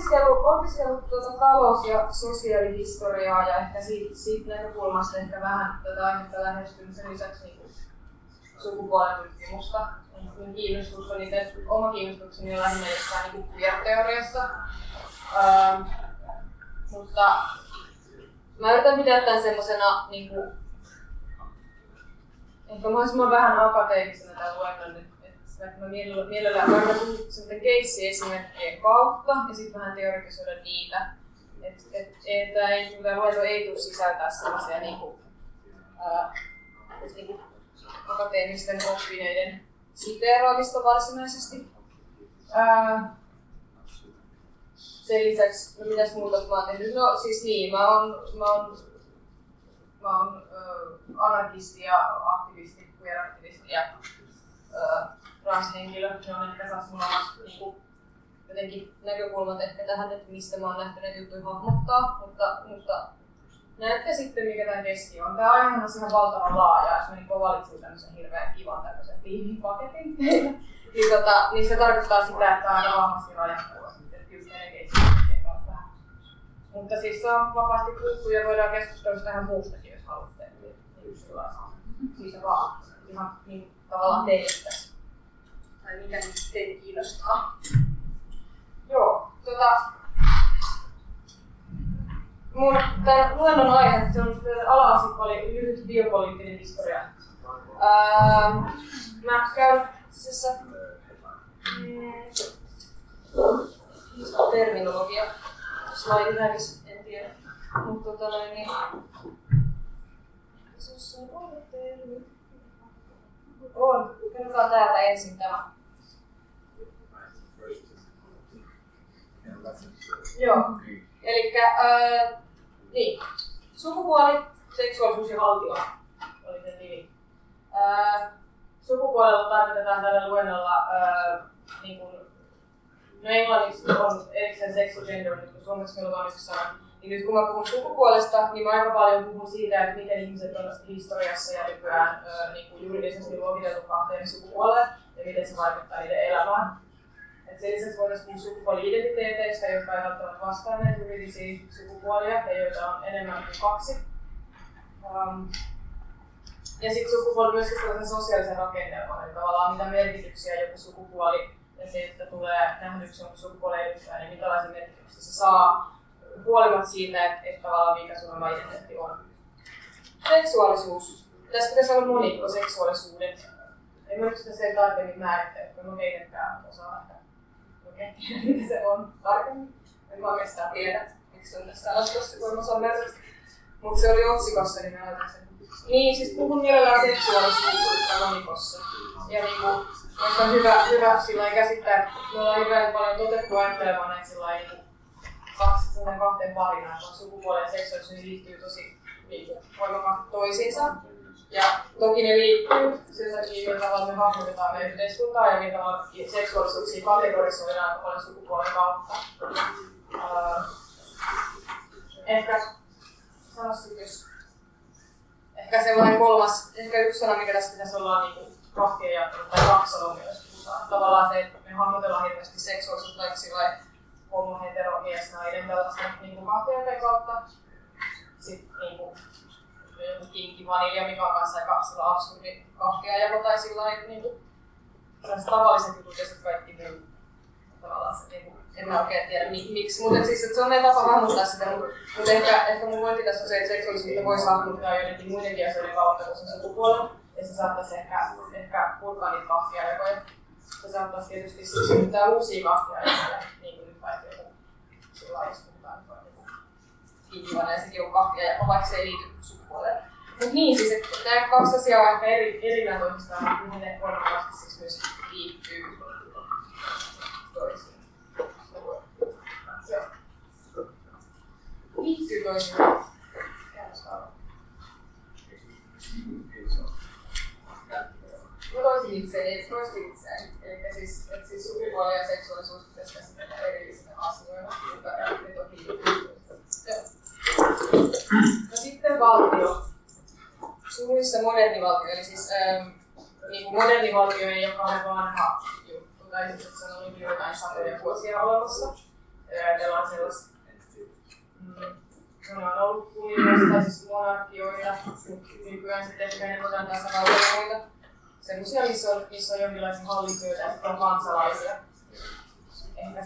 opiskellut, opiskellut tuota talous- ja sosiaalihistoriaa ja ehkä siitä, siitä näkökulmasta ehkä vähän tätä aihetta lähestynyt sen lisäksi niin sukupuolen tutkimusta. Niin kiinnostus on itse, oma kiinnostukseni on lähinnä jossain niin queer-teoriassa. Ähm, mutta mä yritän pitää tämän semmoisena niin kuin, ehkä mahdollisimman vähän akateemisena tämän luennon, että mä mielellään, mielellään puhun semmoinen keissi-esimerkkien kautta ja sitten vähän teoretisoida niitä. Että et, et, ei, tämä luento ei tule sisältää sellaisia niinku, ää, niinku akateemisten oppineiden siteeraamista varsinaisesti. Ää, sen lisäksi, no mitäs muuta mä oon tehnyt? No siis niin, mä oon, mä oon, mä oon äh, anarkisti ja aktivisti, queer-aktivisti ja äh, transhenkilö. Ne on ehkä saas mulla niinku, jotenkin näkökulmat ehkä tähän, että mistä mä oon nähty näitä juttuja hahmottaa, mutta, mutta näette sitten, mikä tämä keski on. Tämä aihe on ihan valtavan laaja, jos mä niin valitsin tämmöisen hirveän kivan tämmöisen tiimipaketin teille. niin, tota, niin se tarkoittaa sitä, että tämä on aika vahvasti rajattu mutta siis se on vapaasti puhuttu ja voidaan keskustella tähän muustakin, jos haluatte. Niin siitä vaan ihan niin tavallaan teistä. Tai mikä nyt teitä kiinnostaa. Joo, tota, mun tämän luennon aihe, se on ala oli lyhyt biopoliittinen historia. Ää, mä käyn itse mm, terminologia slaidi hävisi, en tiedä. Mutta tota noin, niin... Se on. On. Kerrotaan täältä ensin tämä. Joo. Eli äh, niin. sukupuoli, seksuaalisuus ja valtio oli se nimi. Äh, sukupuolella tarkoitetaan tällä luennolla äh, niin kuin, no englanniksi on erikseen sex or gender, mutta suomeksi meillä on sana. Niin nyt kun mä puhun sukupuolesta, niin mä aika paljon puhun siitä, että miten ihmiset on historiassa ja nykyään äh, niin kuin juridisesti luokiteltu kahteen sukupuoleen ja miten se vaikuttaa niiden elämään. Et sen lisäksi voitaisiin puhua sukupuoli-identiteeteistä, jotka eivät välttämättä vastaa juridisia sukupuolia ja joita on enemmän kuin kaksi. Um, ja sitten sukupuoli myöskin sellaisen sosiaalisen rakennelman, eli tavallaan mitä merkityksiä joku sukupuoli ja se, että tulee nähdyksi jonkun sukupuolen edustaja, niin minkälaisen merkityksen se saa huolimatta siitä, että, että tavallaan mikä sun oma identiteetti on. Seksuaalisuus. Tässä pitäisi olla monikko seksuaalisuudet. En mä nyt sitä sen tarkemmin määrittele, koska mä meitäkään osaa ehkä mitä se on tarkemmin. En mä oikeastaan tiedä, miksi on tässä sanotussa, kun mä merkitystä. Mutta se oli otsikossa, niin mä laitan sen. Niin, siis puhun mielellään seksuaalisuudesta monikossa. Ja niinku, Mielestäni on hyvä, hyvä sillä käsittää, että me ollaan hirveän paljon totettu ajattelemaan näitä sillä niin kaksi, kahteen parina, että sukupuoli ja seksuaalisuus liittyy tosi niin voimakkaasti toisiinsa. Ja toki ne liittyy sen takia, millä tavalla me hahmotetaan meidän yhteiskuntaa ja millä tavalla seksuaalisuuksia kategorisoidaan aika paljon sukupuolen kautta. Ehkä sanoisin, jos ehkä sellainen kolmas, ehkä yksi sana, mikä tässä pitäisi olla niin kuin kahtiajattelu tai kaksonomia, jos. Tavallaan se, että me hahmotellaan hirveästi seksuaalisuutta vaikka sillä homo, hetero, mies, nainen, tällaista niin kuin kahtiajattelu kautta. Sitten niin kuin, joku kinki vanilja, mikä on kanssa aika sillä absurdi kahtiajako tai sillä niin kuin, tavalliset jutut ja sitten kaikki muu tavallaan se niin kuin, en mä oikein tiedä miksi, mutta siis että se on meidän tapa hahmottaa sitä, mutta ehkä, ehkä mun pointti tässä on se, että seksuaalisuutta voisi hahmottaa joidenkin muidenkin asioiden kautta kuin sen sukupuolen ja se saattaisi ehkä, ehkä purkaa niitä kahtiajakoja. Se saattaisi tietysti synnyttää uusia kahtiajakoja, niin kuin nyt vaikka joku sillä puhutaan kiinnivainen ja sekin on kahtiajako, vaikka se ei liity sukupuoleen. Mutta niin, siis että nämä kaksi asiaa on ehkä eri, erillään toisistaan, mutta ne voimakkaasti siis myös liittyy toisiin. Liittyy toisiin. Mä toisin itseäni, toistin itseäni. Eli siis, että siis sukupuoli ja seksuaalisuus pitäisi käsitellä erillisenä asioina, mutta ne toki No sitten valtio. Sumuissa moderni valtio, eli siis ähm, niin kuin moderni valtio ei ole vanha juttu, tai että se on ollut jotain satoja vuosia olemassa. Ajatellaan sellaista. Mm. Ne on ollut kuningasta tai siis monarkioita, nykyään sitten ehkä enemmän tasavaltioita. Semmoisia, missä on, missä on jonkinlaisia ja sitten on kansalaisia. Ehkä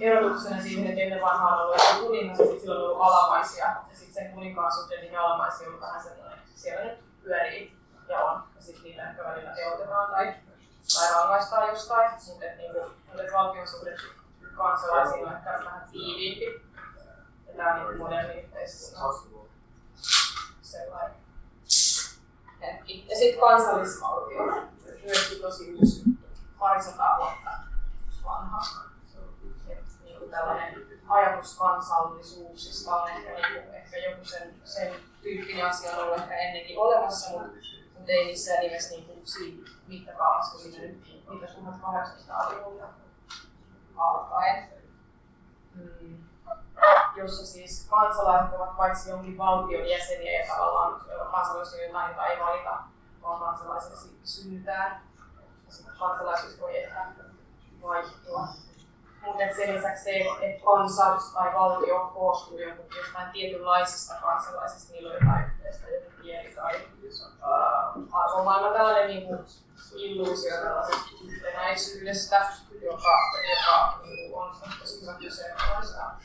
erotuksena siihen, että ennen vanhaan on ollut kuningas ja sitten silloin on ollut alamaisia. Ja sitten sen kuninkaan suhteen niin alamaisia on vähän sellainen, siellä nyt pyörii ja on. Ja sitten niitä ehkä välillä teotetaan tai, tai rangaistaan jostain. Mutta niin kuin, valtion suhde kansalaisiin on ehkä vähän tiiviimpi. Ja tämä on niin moderni yhteiskunnan sellainen hetki. Ja sitten kansallisvaltio, myöskin tosi parisataa vuotta vanha. Tällainen ajatus kansallisuuksista on ehkä, niin ehkä joku sen, sen tyyppinen asia on ollut ehkä ennenkin olemassa, mutta, mutta ei missään nimessä niin kuin siinä mittakaavassa, mitä nyt, mitä 1800-luvulta alkaen. Mm jossa siis kansalaiset ovat paitsi jonkin valtion jäseniä ja tavallaan kansalaisuus jotain, jota ei valita, vaan kansalaisiksi synnytään. Kansalaisuus voi ehkä vaihtua. Mutta sen lisäksi se, että kansa tai valtio koostuu joku jostain tietynlaisista kansalaisista, niillä on jotain yhteistä, joku kieli tai uh, arvomaailma, tällainen niin kuin illuusio tällaisesta yhtenäisyydestä, joka, joka niin on tosi hyvä kyseenalaistaa.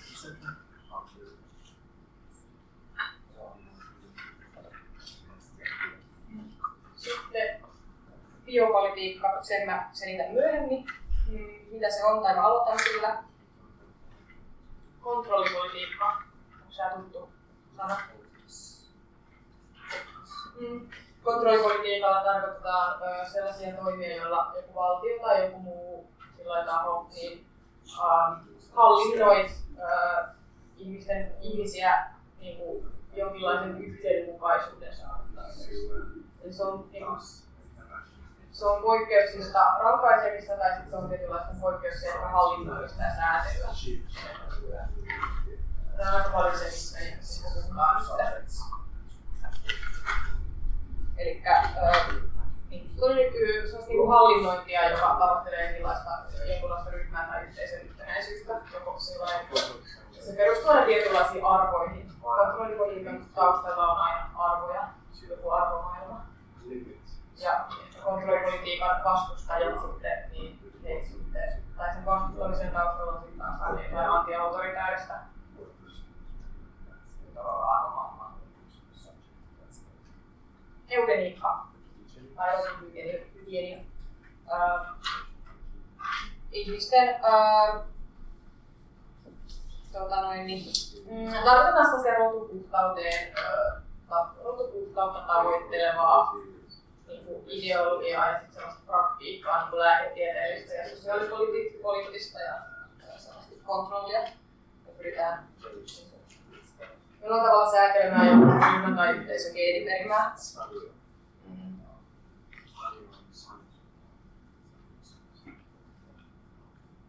Sitten biopolitiikka, sen mä selitän myöhemmin, mm, mitä se on, tai mä aloitan sillä. Kontrollipolitiikka, onko se tuttu sana? Mm. Kontrollipolitiikalla tarkoitetaan ö, sellaisia toimia, joilla joku valtio tai joku muu taho niin, äh, hallinnoi äh, ihmisten, ihmisiä niin kuin, jonkinlaisen yhteydenmukaisuuden saavuttamiseksi. Eli se on, niin, se on poikkeuksista rankaisemista tai sitten se on tietynlaista poikkeuksista hallinnollista ja säätelyä. Tämä on aika paljon se, mistä me puhutaan Eli niin, nyky, se on niin hallinnointia, joka tavoittelee jonkinlaista, jonkinlaista ryhmää tai yhteisön yhtenäisyyttä. Joko se perustuu aina tietynlaisiin arvoihin. Kontrollipolitiikan taustalla on aina arvoja, joku arvomaailma. Ja kontrollipolitiikan vastustajat sitten, niin he sitten, tai sen vastustamisen taustalla on sitten taas aina jotain anti-autoritääristä arvomaailmaa. Eugeniikka tai hygienia. Uh, ihmisten uh, tota noin, niin, mm, tarkoitetaan sellaisia rotupuhtauteen, uh, rotupuhtautta tavoittelevaa niin ideologiaa ja sellaista praktiikkaa, niin lääketieteellistä ja sosiaalipoliittista ja sellaista kontrollia. Me pyritään jollain tavalla säätelemään jonkun ryhmän tai yhteisön geeniperimää.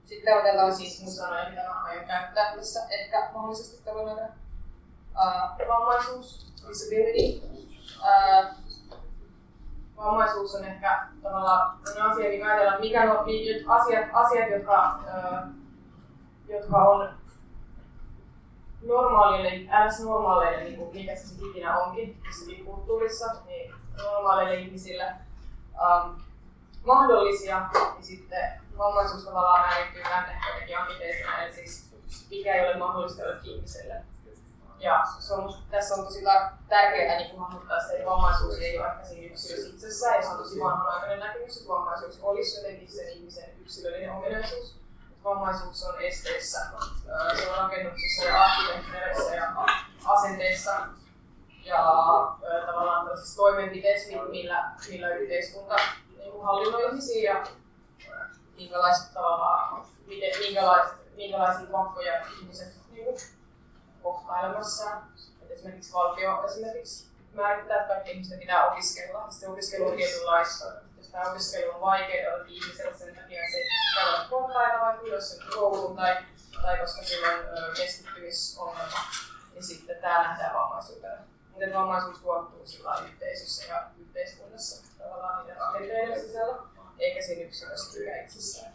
Sitten otetaan siis mun sanoja, mitä mä aion käyttää tässä. Ehkä mahdollisesti tällainen uh, vammaisuus, disability. Uh, vammaisuus on ehkä tavallaan asia, mikä ajatellaan, mikä on asiat, asiat jotka, uh, jotka on normaalille, äänes normaaleille, niin kuin mikä se ikinä onkin, missäkin kulttuurissa, niin normaaleille ihmisille um, mahdollisia, niin sitten vammaisuus tavallaan määrittyy tänne jotenkin ambiteisena, eli siis mikä ei ole mahdollista jollekin ihmiselle. Ja se on, tässä on tosi tärkeää niin hahmottaa se, että vammaisuus ei ole ehkä siinä yksilössä itsessään, ja se on tosi vanhanaikainen näkemys, että vammaisuus olisi jotenkin sen ihmisen yksilöllinen ominaisuus. Vammaisuus on esteissä, se on rakennuksissa ja arkkitehtuurissa ja asenteissa ja tavallaan tällaisissa toimenpiteissä, millä, millä yhteiskunta niin hallinnoi ihmisiä ja minkälaista tavallaan, miten, minkälais, minkälaisia pakkoja ihmiset niin kohtaa elämässään. Et esimerkiksi valtio esimerkiksi määrittää, että kaikki ihmisten pitää opiskella. Sitten opiskelu on tietynlaista. Jos tämä opiskelu on vaikeaa ihmiselle sen takia se käydä portaita vai ylös sen kouluun tai, tai koska sillä on keskittymisongelma, niin sitten tämä nähdään vammaisuutena. Miten vammaisuus tuottuu sillä yhteisössä ja yhteiskunnassa tavallaan niiden rakenteiden sisällä eikä siinä yksilössä itsessään.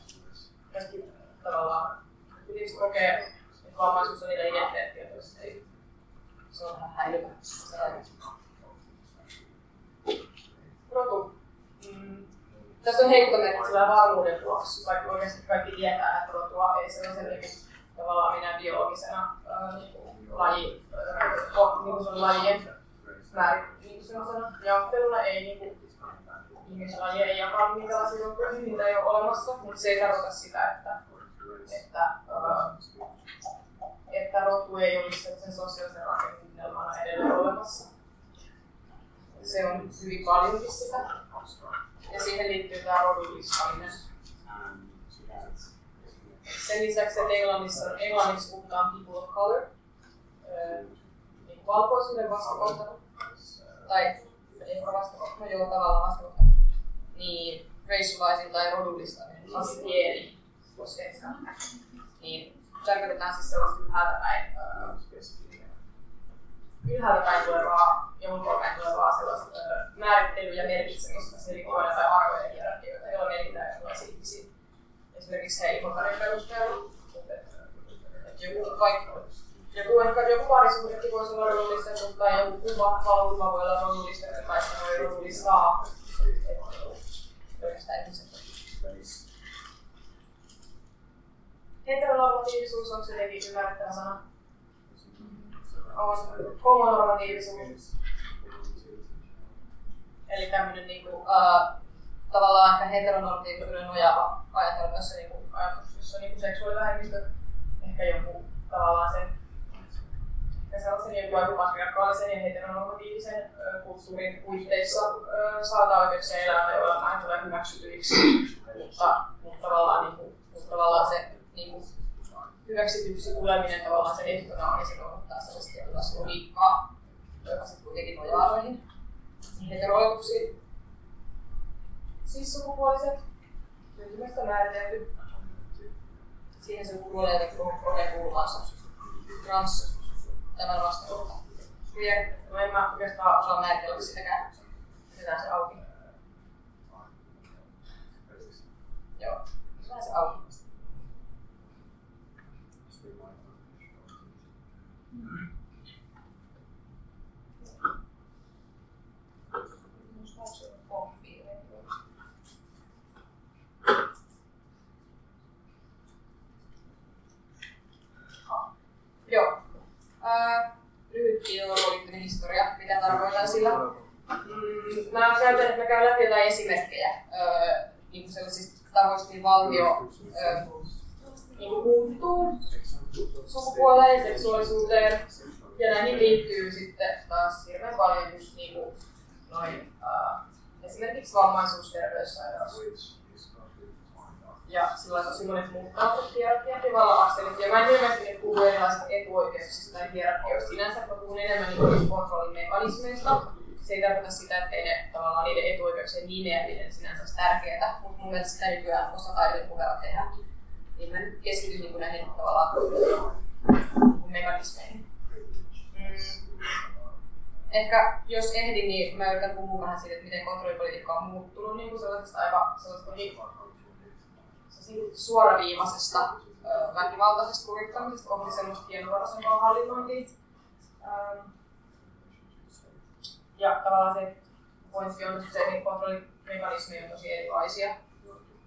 Kaikki tavallaan pitäisi kokea, vammaisuus on niiden identiteetti, ja ei. Se on vähän häilyvä. Rotu. Mm. Tässä on heikko merkitsevä varmuuden vuoksi, vaikka oikeasti kaikki tietää, että rotua ei sellaisen niin tavallaan minä biologisena niin laji, niin on lajien niin sellaisena jaotteluna ei niin kuin, ihmislaji ei jakaa minkälaisia joukkoja, niitä ei ole olemassa, mutta se ei tarkoita sitä, että, että, että rotu ei olisi sen sosiaalisen rakennelmana edelleen olemassa. Se on hyvin paljonkin sitä. Ja siihen liittyy tämä rodullistaminen. Sen lisäksi, että Englannissa, englanniksi puhutaan people of color, niin valkoisuuden vastakohtana, tai ehkä vastakohtana, joo, tavallaan vastakohtana, niin racializing tai rodullistaminen, se kieli koskee Niin tarkoitetaan siis sellaista ylhäältä päin, ylhäältä päin tulevaa ja ulkoapäin tulevaa sellaista määrittelyä ja merkitsemistä, eli tai arvojen hierarkioita, joilla merkitään erilaisia ihmisiä esimerkiksi heimokarin perusteella. Joku, vaikka, joku, ehkä, joku parisuhdekin voisi olla rodullistettu tai joku kuva, valokuva voi olla rodullistettu tai se voi rodullistaa. Heteronormatiivisuus on jotenkin ymmärrettävä sana. On homonormatiivisuus. Eli tämmöinen niinku, uh, tavallaan ehkä heteronormatiivisuuden nojaava ajatelma, jossa niinku, ajatus, jossa niinku seksuaalivähemmistö ehkä joku tavallaan sen ja sellaisen joku aika patriarkaalisen ja heteronormatiivisen kulttuurin puitteissa saada oikeuksia elämään, joilla näin tulee hyväksytyiksi. mutta, mutta, tavallaan, niin kuin, mutta tavallaan se niin kuin, hyväksytyksi tuleminen tavallaan sen ehtona on, niin se noudattaa sellaista jonkinlaista logiikkaa, joka sitten kuitenkin nojaa noihin heteroituksiin cis-sukupuoliset, syntymästä määritelty. Siihen sukupuoleen kokee kuuluvansa trans tämän vastaavalla. Queer, no en mä oikeastaan osaa määritellä sitäkään. Jätetään se auki. Joo, se auki. Lyhyt biologinen historia, mitä tarkoitan sillä. Mm, mä käytän, että mä käyn läpi jotain esimerkkejä öö, niin sellaisista tavoista, valtio öö, niin muuttuu sukupuoleen seksuaalisuuteen. Ja näihin liittyy sitten taas hirveän paljon just niin kuin noin, uh, esimerkiksi vammaisuus, terveyssairaus ja sillä on tosi monet muut taustat hierarkiat ja vallanakselit. Ja mä en hirveästi nyt puhu erilaisista etuoikeuksista tai hierarkioista sinänsä, mä puhun enemmän niin kontrollin mekanismeista. Se ei tarkoita sitä, että ne, tavallaan niiden etuoikeuksien nimeäminen sinänsä olisi tärkeää, mutta mun mielestä sitä nykyään osataan jotenkin tehdä. Niin mä nyt keskityn niin näihin tavallaan mekanismeihin. Mm. Ehkä jos ehdin, niin mä yritän puhua vähän siitä, että miten kontrollipolitiikka on muuttunut niin kuin sellaisesta aika sellaista suoraviivaisesta väkivaltaisesta kurittamisesta kohti semmoista hienovarasempaa hallinnointia. Ja tavallaan se pointti on se, että kontrollimekanismeja on tosi erilaisia.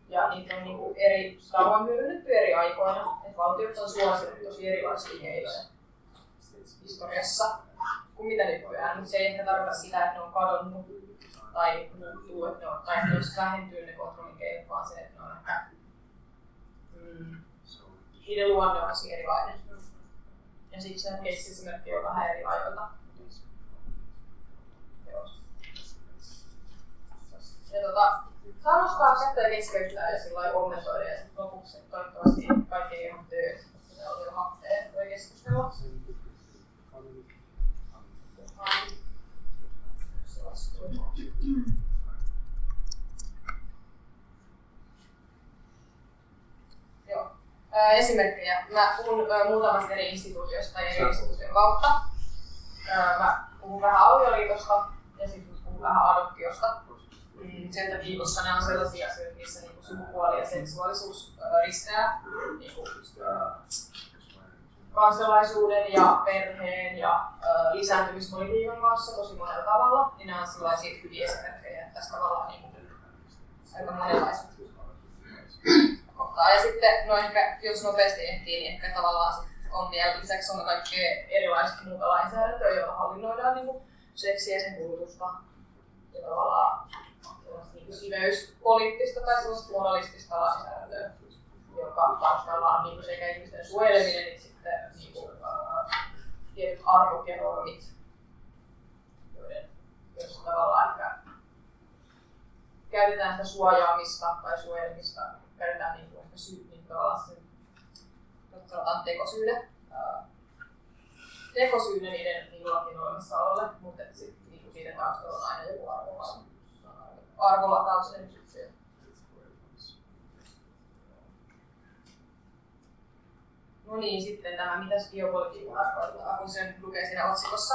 Ja niitä on niinku eri tavoin hyödynnetty eri aikoina. Et valtiot on suosittu tosi erilaisia keinoja historiassa kuin mitä nykyään. Mutta se ei ehkä tarkoita sitä, että ne on kadonnut tai muuttuu, että ne on, tai että olisi vähentynyt ne kontrollin keinot, vaan se, että ne on ehkä mm, niiden luonne on tosi erilainen. Ja sitten se case-esimerkki on vähän eri ajoilta. Ja tota, saa nostaa kättä keskeyttää ja sillä lailla kommentoida ja sitten lopuksi toivottavasti kaikki. Se on jo hapteen voi keskustella. Mm. esimerkkejä. Mä puhun muutamasta eri instituutiosta ja eri instituution kautta. Mä puhun vähän avioliitosta ja sitten puhun vähän adoptiosta. Mm, sen takia, koska ne on sellaisia asioita, missä niinku sukupuoli ja seksuaalisuus risteää. Niinku, kansalaisuuden ja perheen ja ö, lisääntymispolitiikan kanssa tosi monella tavalla, niin nämä on sellaisia hyviä esimerkkejä, tässä tavallaan niin kuin, aika monenlaiset kohtaa. Ja sitten, no ehkä, jos nopeasti ehtii, niin ehkä tavallaan on vielä lisäksi on kaikkea erilaista muuta lainsäädäntöä, joilla hallinnoidaan niin kuin, seksiä ja sen kulutusta ja tavallaan kuin siveyspoliittista tai sellaista moralistista lainsäädäntöä, joka taustalla niin sekä ihmisten suojeleminen, niin sitten niin kuin, tietyt arvot ja normit, joiden, joissa tavallaan ehkä käytetään sitä suojaamista tai suojelmista, käytetään niin kuin ehkä syy, niin tavallaan sen, sanotaan tekosyyden, tekosyynä niiden niin lakin olemassaololle, mutta sitten niin niiden taustalla on aina joku arvola, arvolatauksen. No niin, sitten tämä, mitä se geopolitiikka tarkoittaa, kun sen lukee siinä otsikossa.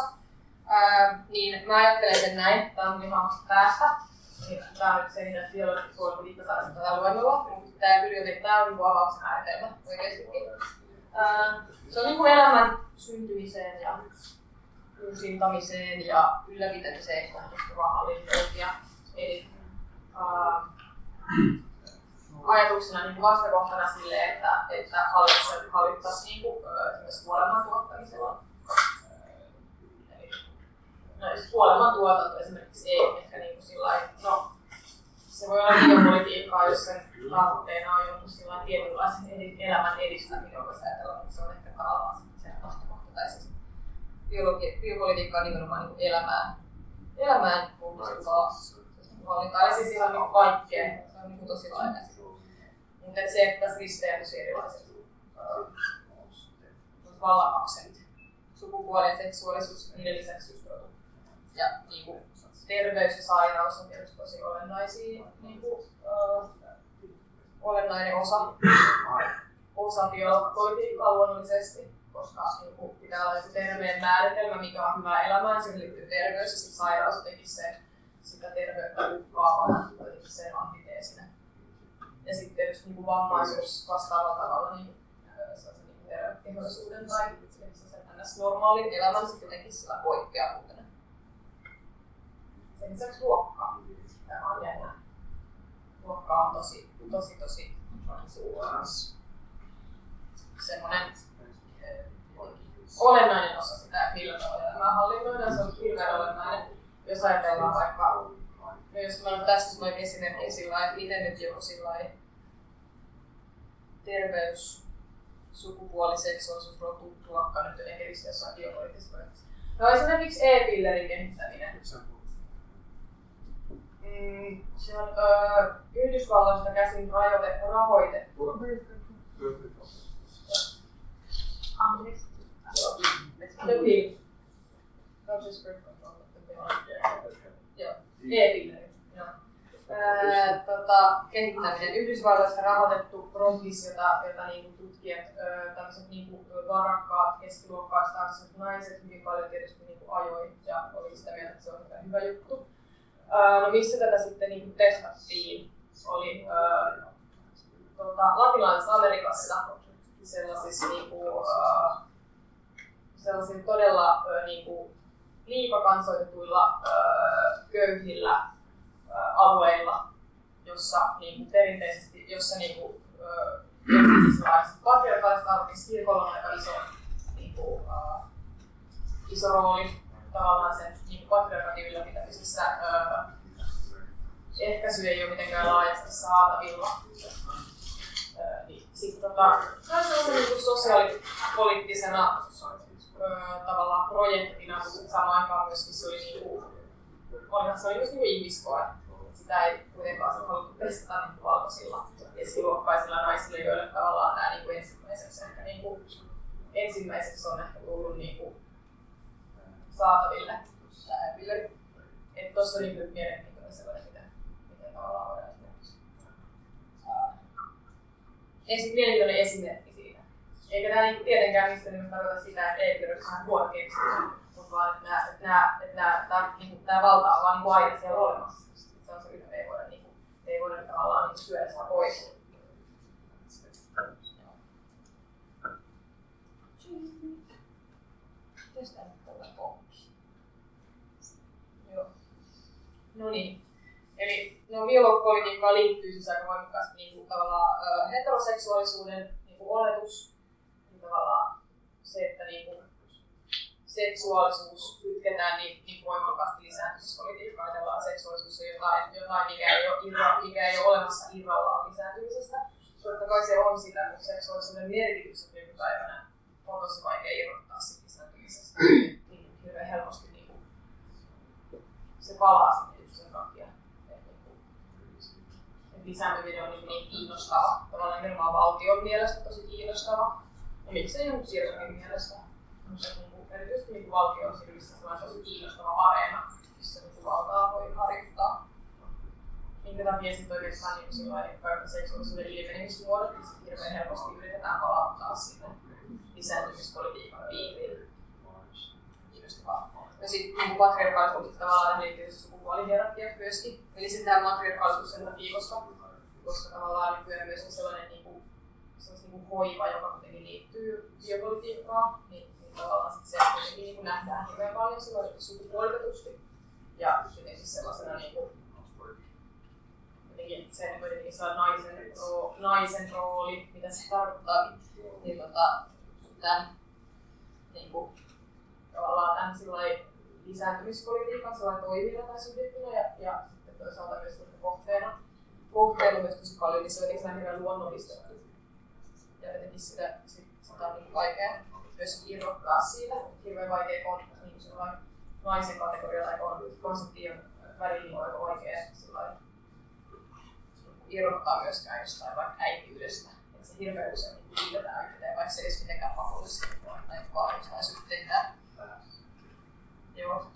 Ää, niin mä ajattelen sen näin, tämä on ihan päästä. Tämä on nyt se, mitä geopolitiikka tarkoittaa tällä luennolla, tämä, tämä on niin avauksen määritelmä oikeastikin. Ää, se on niin kuin elämän syntymiseen ja uusintamiseen ja ylläpitämiseen kohdistuva hallinnointia. Eli ää, ajatuksena niin vastakohtana sille, että, että hallittaisiin niin kuin, esimerkiksi kuoleman tuottamisella. No, siis kuoleman tuotanto esimerkiksi ei ehkä niin kuin sillä no, se voi olla biopolitiikkaa, jos sen tavoitteena on jonkun tietynlaisen elämän edistäminen, joka ajatellaan, että se on ehkä tavallaan se vastakohta. Tai siis biologi- biopolitiikka on nimenomaan niin elämään, elämään kohdistuvaa valintaa. Ja siis ihan niin kaikkea. Se on niin tosi laaja Mutta se, että tässä risteää tosi erilaiset vallanaksentit. Sukupuoli ja seksuaalisuus, niiden lisäksi just ja niin kuin, terveys ja sairaus on tietysti tosi olennaisia, niin kuin, uh, olennainen osa, osa biopolitiikkaa luonnollisesti, koska niin kuin, pitää olla joku terveen määritelmä, mikä on hyvä elämään, siihen liittyy terveys ja sairaus jotenkin se, sitä terveyttä uhkaavana sen antiteesinä. Ja sitten tietysti niin vammaisuus vastaavalla tavalla niin, niin tehoisuuden tai sen normaalin elämän sitten jotenkin sillä poikkeavuutena sen lisäksi luokka. Tämä on jännä. Luokka on tosi, tosi, tosi semmoinen olennainen osa sitä, millä tavalla tämä hallinnoidaan. Se on hirveän olennainen. Jos ajatellaan vaikka, no jos mä tässä noin esimerkki sillä että miten nyt joku sillä terveys, sukupuoli, seksuaalisuus, rotu, luokka nyt jotenkin jossain geopoliittisessa No esimerkiksi e-pillerin kehittäminen Mm, se on öö, Yhdysvalloista käsin rajoite, rahoitettu. Anteeksi. The pill. No siis Joo. Tota, kehittäminen. Yhdysvalloissa rahoitettu prompis, jota, jota niinku tutkijat, tämmöiset niinku varakkaat, keskiluokkaiset naiset hyvin paljon tietysti niinku ajoi ja oli sitä mieltä, että se on hyvä juttu no missä tätä sitten niin testattiin, oli uh, tuota, Latinalaisessa Amerikassa sellaisissa, niin kuin, sellaisilla todella niin kuin, liikakansoitetuilla uh, köyhillä uh, alueilla, jossa niin kuin, perinteisesti, jossa niin kuin, uh, patriarkaaliset arvot, kirkolla on aika iso, niin kuin, uh, iso rooli tavallaan sen niin patriarkatin ylläpitämisessä öö, ehkäisy ei ole mitenkään laajasti saatavilla. Öö, niin sitten tota, se niin sosiaalipoliittisena öö, tavallaan projektina, mutta samaan aikaan myöskin se oli kuin, olihan se oli just niin ihmiskoe. Sitä ei kuitenkaan haluttu testata niin valkoisilla keskiluokkaisilla naisilla, joille tavallaan tämä niin kuin ensimmäiseksi, ehkä, niin kuin, ensimmäiseksi on ehkä tullut niin kuin, saataville säälöille. Että tuossa oli nyt mielenkiintoinen sellainen, miten, miten tavallaan voidaan esimerkiksi ensin mielenkiintoinen esimerkki. Eikä tämä niinku tietenkään mistä niin tarkoita sitä, että ei pidä ihan huono keksiä, mutta vaan että nämä, että nämä, että nämä, tämä, niin tämä valta on vaan niin aina siellä olemassa. Se on se, että ei voida, niin kuin, ei voida tavallaan niin syödä sitä pois. Tällä Joo. No niin. Eli no, biologipolitiikkaan liittyy siis aika voimakkaasti niin kuin, tavallaan ö, heteroseksuaalisuuden niin kuin, oletus, tavallaan se, että niin kuin, seksuaalisuus kytketään niin, niin voimakkaasti lisääntymispolitiikkaan. Ajatellaan, seksuaalisuus on jotain, jotain mikä, ei ole irra, mikä ei ole olemassa irrallaan lisääntymisestä. Totta kai se on sitä, mutta seksuaalisuuden merkitys nykypäivänä on tosi vaikea irrottaa siitä lisääntymisestä. Niin hirveän helposti niin kuin, se palaa sinne just sen takia. Että lisääntyminen on niin, niin kiinnostava. Tavallaan nimenomaan valtion mielestä tosi kiinnostava. Ja miksei jonkun siirrokin mielestä. Mutta erityisesti niin valtion silmissä se tosi kiinnostava areena, missä niin valtaa voi harjoittaa. Minkä takia sitten oikeastaan niin silloin kaikki seksuaalisuuden ilmenemismuodot, niin sitten hirveän helposti yritetään palauttaa sinne lisääntymispolitiikan piiriin. Kiinnostavaa. Ja sitten niin patriarkaalisuus tavallaan liittyy sukupuolihierarkia myöskin. Eli sitten tämä matriarkaalisuus sen takia, koska, koska tavallaan nykyään myöskin sellainen niin sellainen niin kuin hoiva, joka kuitenkin liittyy biopolitiikkaan, niin tavallaan sit se kuitenkin niin nähdään hirveän paljon silloin sukupuolitetusti. Ja jotenkin sellaisena niin kuin, jotenkin se kuitenkin se naisen, roo, naisen rooli, mitä se tarkoittaa, niin tota, tämän, niin kuin, tavallaan tämän sillai, lisääntymispolitiikan sellainen toimilla tai subjektina ja, ja sitten toisaalta myös kohteena. Kohteena myös tosi paljon, niin se on jotenkin hirveän luonnollista. Ja jotenkin sitä, sitä, on niin vaikea myös irrottaa siitä. Hirveän vaikea kon, niin kuin naisen kategoria tai konsepti on välillä aika vaikea irrottaa myöskään jostain vaikka äitiydestä. Että se hirveän usein niin liitetään yhteen, vaikka se ei olisi mitenkään pakollista, näin vaan jostain syystä tehdään. Joo.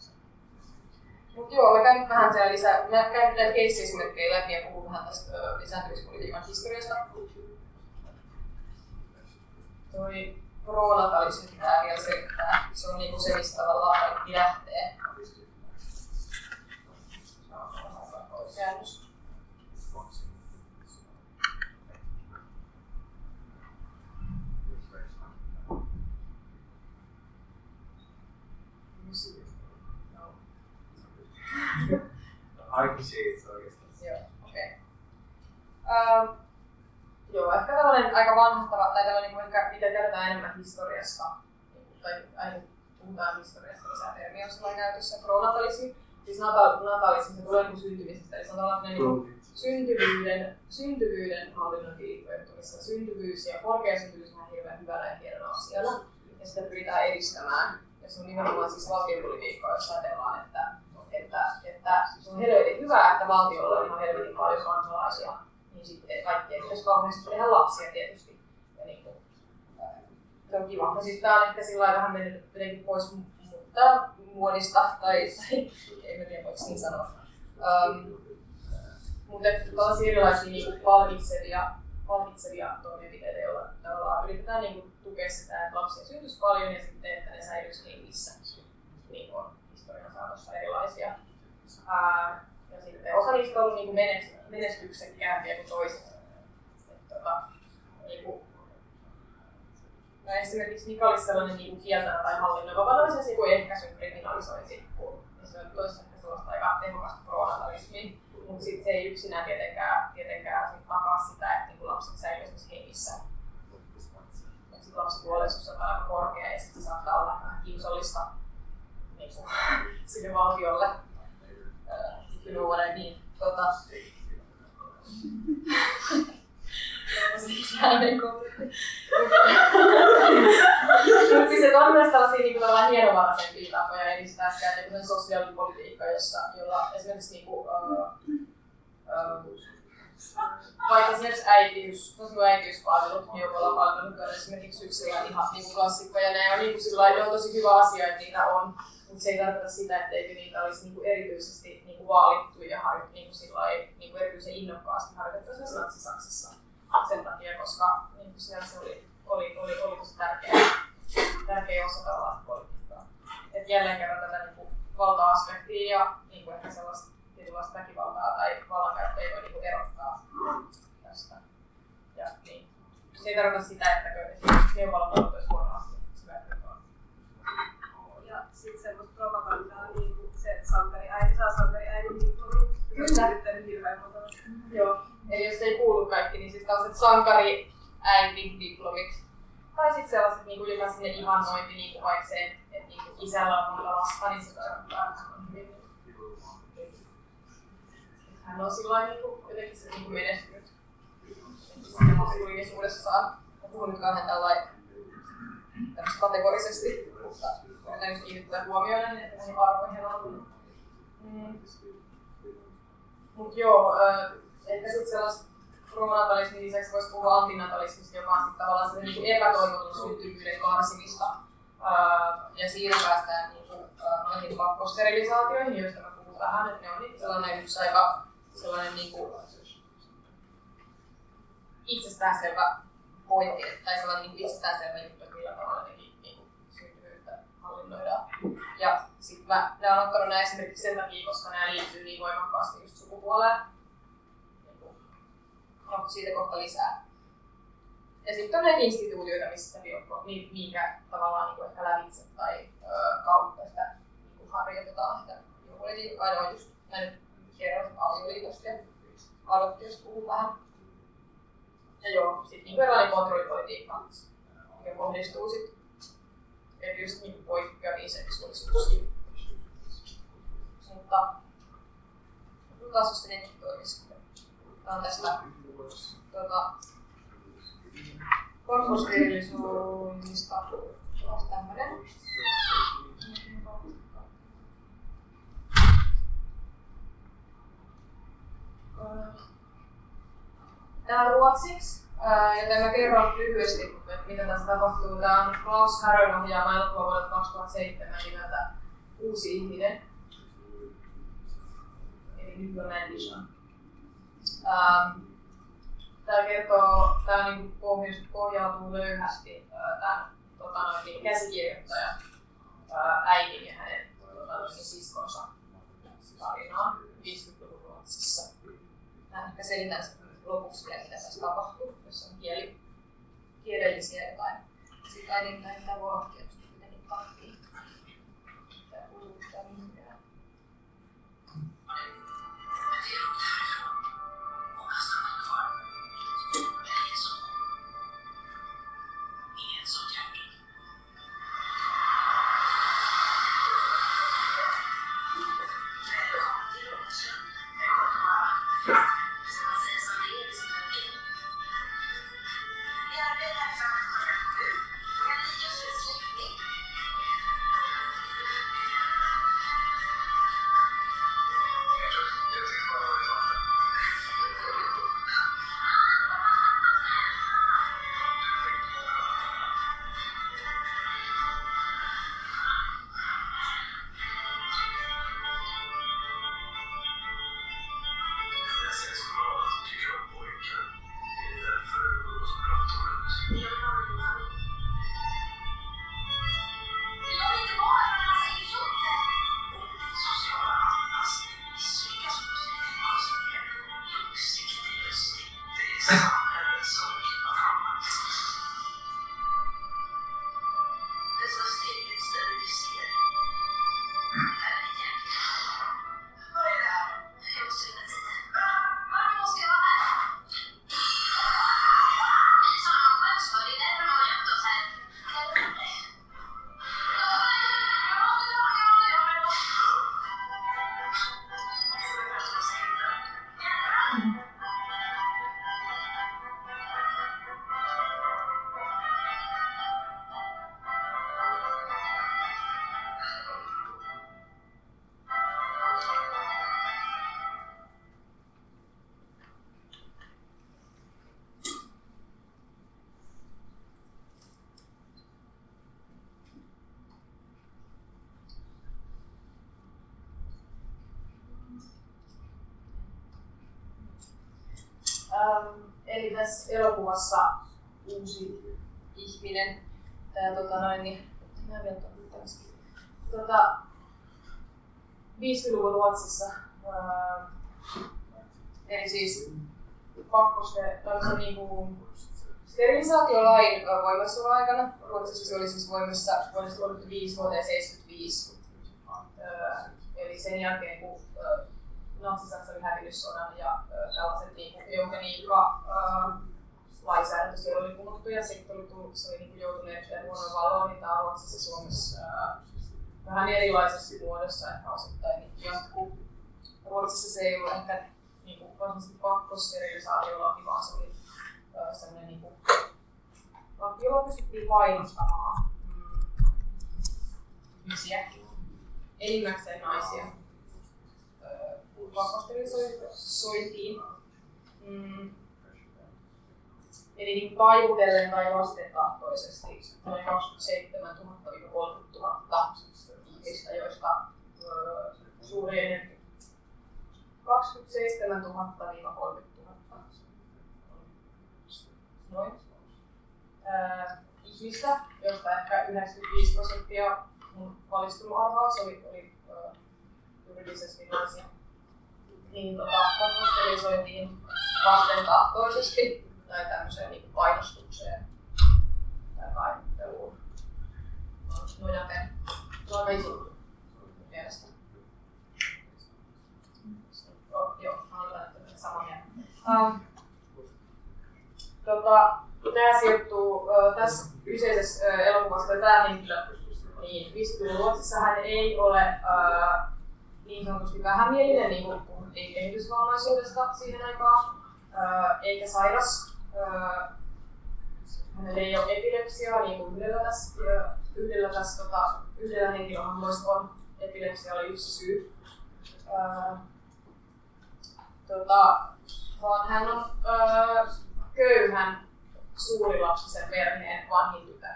Mut joo, mä käyn vähän siellä lisää, mä käyn näitä case-esimerkkejä läpi ja puhun vähän tästä lisääntymispolitiikan historiasta. Toi pronatalismi pitää vielä selittää. Se on niinku se, mistä tavallaan kaikki lähtee. Käännös. I see it oikeastaan. Joo, okei. Okay. Um, Joo, ehkä tällainen aika vanhahtava, tai tällainen niin ehkä, mitä tiedetään enemmän historiasta, niin tai aina puhutaan historiasta, missä termi on sellainen käytössä, pronatalismi. Siis natal, natalismi, se tulee niin syntymisestä, eli se on tällainen niin syntyvyyden, syntyvyyden hallinnointiin missä syntyvyys ja korkea syntyvyys on hirveän hyvänä ja hienona asiana, ja sitä pyritään edistämään. Ja se on nimenomaan siis valtiopolitiikkaa, jos ajatellaan, että, että, että se on helvetin hyvä, että valtiolla on ihan helvetin paljon kansalaisia, niin sitten kaikkien pitäisi kauheasti tehdä lapsia tietysti. Ja niin kuin, se on kiva. Siis tää on ehkä sillä vähän mennyt pois mutta muodista, tai, tai en tiedä voiko niin sanoa. Um, mutta tällaisia erilaisia niin palkitsevia, palkitsevia toimenpiteitä, joilla tavallaan yritetään niin kuin, tukea sitä, että lapsia syntyisi paljon ja sitten, että ne säilyisi hengissä. Niin on historian saatossa erilaisia. Ää, ja sitten osa niistä on niin menestyksekkäämpiä kuin toiset. Et, tota, niin kuin, no esimerkiksi mikä olisi sellainen niin kieltävä tai hallinnoiva, olisi niin kuin ehkäisyn kriminalisointi, kun se on toisaalta sellaista aika tehokasta pronatalismia. Mutta sitten se ei yksinään tietenkään, tietenkään sit takaa sitä, että niin lapset säilyisivät hengissä. Sitten lapsikuolleisuus on aika korkea ja sitten se saattaa olla vähän kiusallista niin kuin, sinne valtiolle. You know what I mean. Tota, mutta siis on myös tällaisia niin kuin, hienovaraisempia tapoja edistää sitä, kuten sosiaalipolitiikka, jossa, jolla esimerkiksi niin kuin, uh, uh, vaikka esimerkiksi äitiys, äitiyspalvelut, neuvolapalvelut on esimerkiksi yksi ihan niin kuin klassikko, ja ne on, niin kuin, sillä, on tosi hyvä asia, että niitä on, mutta se ei tarkoita sitä, etteikö niitä olisi niin kuin erityisesti niin kuin vaalittu ja harjoitettu niin kuin sillä niin kuin erityisen innokkaasti harjoitettu esimerkiksi Saksassa sen takia, koska niin kuin siellä se oli, oli, oli, oli tosi tärkeä, tärkeä osa tällaista politiikkaa. Et jälleen kerran tätä niin kuin valta-aspektia ja niin kuin ehkä sellaista tietynlaista väkivaltaa tai vallankäyttöä ei voi niin kuin erottaa tästä. Ja, niin. Se ei tarkoita sitä, että esimerkiksi neuvolapalvelut olisi huono asia sit semmoista propagandaa, niin kuin se sankari äiti saa sankari äidin titulin, jos näyttänyt hirveän monta. Joo. Eli jos ei kuulu kaikki, niin siis tällaiset sankari äiti diplomit. Tai sitten sellaiset niin ylipäänsä ne ihannointi, niin kuin vaikka se, että niin kuin isällä on monta lasta, niin se tarkoittaa, että on hyvin. Hän on sillä niin kuin, jotenkin se niin kuin menestynyt. Että siinä maskuliinisuudessaan. Mä puhun nyt tällä lailla kategorisesti, mutta yritän kiinnittää huomioon että näihin arvoihin. Mm. Mut joo, äh, ehkä sitten sellaista pronatalismin lisäksi voisi puhua antinatalismista, joka on tavallaan se niin epätoivotun syntyvyyden karsimista. Äh, ja siinä päästään niin kuin, äh, noihin pakkosterilisaatioihin, joista mä puhun vähän, että ne on niin sellainen yksi aika sellainen niin kuin itsestäänselvä pointti, tai sellainen niin itsestäänselvä juttu, että tavalla nekin niin kuin, syntyvyyttä hallinnoidaan. Ja sitten mä, mä olen ottanut nämä esimerkiksi sen takia, koska nämä liittyy niin voimakkaasti just sukupuoleen. No, siitä kohta lisää. Ja sitten on näitä instituutioita, missä minkä tavallaan niin kuin ehkä lävitse tai ö, kautta sitä niin kuin harjoitetaan sitä politiikkaa. Ne on just näin kerroin avioliitosta ja adoptiosta puhun vähän. Ja joo, sitten niin erilainen kontrollipolitiikka, mikä kohdistuu sitten erityisesti niin poikkeaviin seksuaalisuuksiin. Mutta taas jos netti toimisi. Tämä on tästä tuota, korkosterillisuudesta tämmöinen. Tämä on ruotsiksi, joten mä kerron lyhyesti, että mitä tässä tapahtuu. Tämä on Klaus Harron ohjaama elokuva vuodelta 2007 nimeltä Uusi ihminen. Eli New Dimension. Tämä kertoo, tämä niin pohjautuu löyhästi tämän tota noin, niin käsikirjoittajan äidin ja hänen tota noin, siskonsa tarinaan 50-luvun Ruotsissa. Mä ehkä selitän lopuksi vielä, mitä tässä tapahtuu, jos on kieli, kielellisiä jotain. Sitten äidin näitä voi olla tietysti kuitenkin tahtiin. Ähm, eli tässä elokuvassa uusi ihminen, tää, tota noin, niin, mä tota, 50-luvun Ruotsissa, äh, eli siis pakkoste, tällaisen niin kuin, sterilisaatiolain voimassaoloaikana. Ruotsissa se oli siis voimassa vuodesta 1935 vuoteen 75. Äh, eli sen jälkeen, kun natsi-Saksa oli hävinnyt sodan tällaiset niin eugeniikka lainsäädäntö siellä oli kumottu ja sitten oli tullut, se oli niin joutunut erittäin huonoon valoon, niin tämä Ruotsissa Suomessa ää, vähän erilaisessa muodossa ehkä osittain niin jatkuu. Ruotsissa se ei ollut ehkä niin kuin, varsinaisesti pakkosterilisaatiolaki, vaan se oli ää, sellainen niin kuin, laki, jolla pystyttiin painostamaan mm, ihmisiä, enimmäkseen naisia pakkosterilisointiin. Mm, Eli niin taivutellen tai vastentahtoisesti noin 27 000-30 000 ihmistä, joista öö, suuri enemmän 27 000-30 000. Noin. Öö, ihmistä, joista ehkä 95 prosenttia mun valistunut arvaus oli, oli öö, juridisesti naisia. Niin tota, pakkosterilisoitiin vastentahtoisesti tai tämmöiseen niin painostukseen tai painotteluun nojaten. Aika iso mielestä. Joo, mä olen samaa mieltä. Um, tota, tämä sijoittuu uh, tässä kyseisessä uh, elokuvassa, tämä henkilö, niin 50 Ruotsissa hän ei ole uh, niin sanotusti vähämielinen, niin kuin puhuttiin kehitysvammaisuudesta siihen aikaan, eikä sairas, hänellä ei ole epilepsiaa niin kuin yhdellä tässä, yhdellä, tässä tota, yhdellä henkilöhahmoista on epilepsia oli yksi syy. Tota, vaan hän on köyhän suurilapsisen perheen vanhin tytär.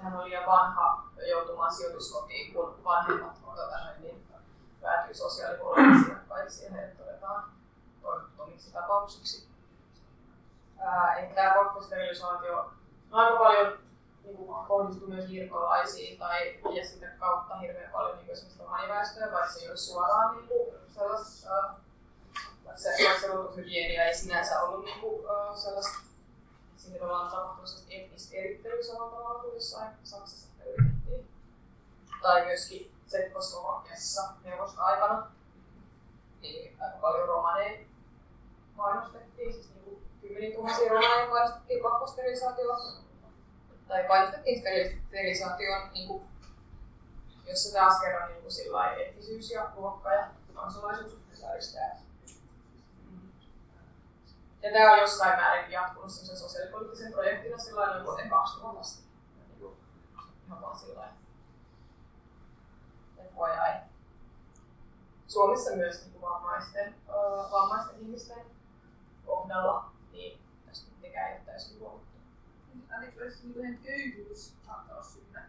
Hän oli liian vanha joutumaan sijoituskotiin, kun vanhemmat tota, niin, päätyi sosiaalihuollon asiakkaiksi ja heidät todetaan toivottomiksi tapauksiksi. Eli tämä pakkosterilisaatio aika paljon niin kuin, kohdistuu myös hirkolaisiin tai ja sitä kautta hirveän paljon niin esimerkiksi romaniväestöä, vaikka se ei ole suoraan niin kuin, sellaista, vaikka se, vaikka se ei sinänsä ollut niin kuin, sellaista, siinä tavallaan tapahtunut sellaista etnistä erittelyä samalla tavalla kuin jossain Saksassa yritettiin. Tai myöskin Tsekkoslovakiassa neuvosta-aikana, niin aika paljon romaneja mainostettiin, siis kymmeniä tuhansia romaneja painostettiin pakkosterilisaatioon. Tai painostettiin sterilisaatioon, niin jossa taas kerran niin kuin sillä eettisyys ja luokka ja kansalaisuus sääristää. Ja tämä on jossain määrin jatkunut sen sosiaalipoliittisen projektina sillä noin vuoteen 2000 asti. Ihan vaan sillä FYI. Suomessa myös niin vammaisten, äh, vammaisten ihmisten kohdalla niin tästä mitenkään ei ole täysin luovuttu. Ainakin olisi niin köyhyys saattaa syynä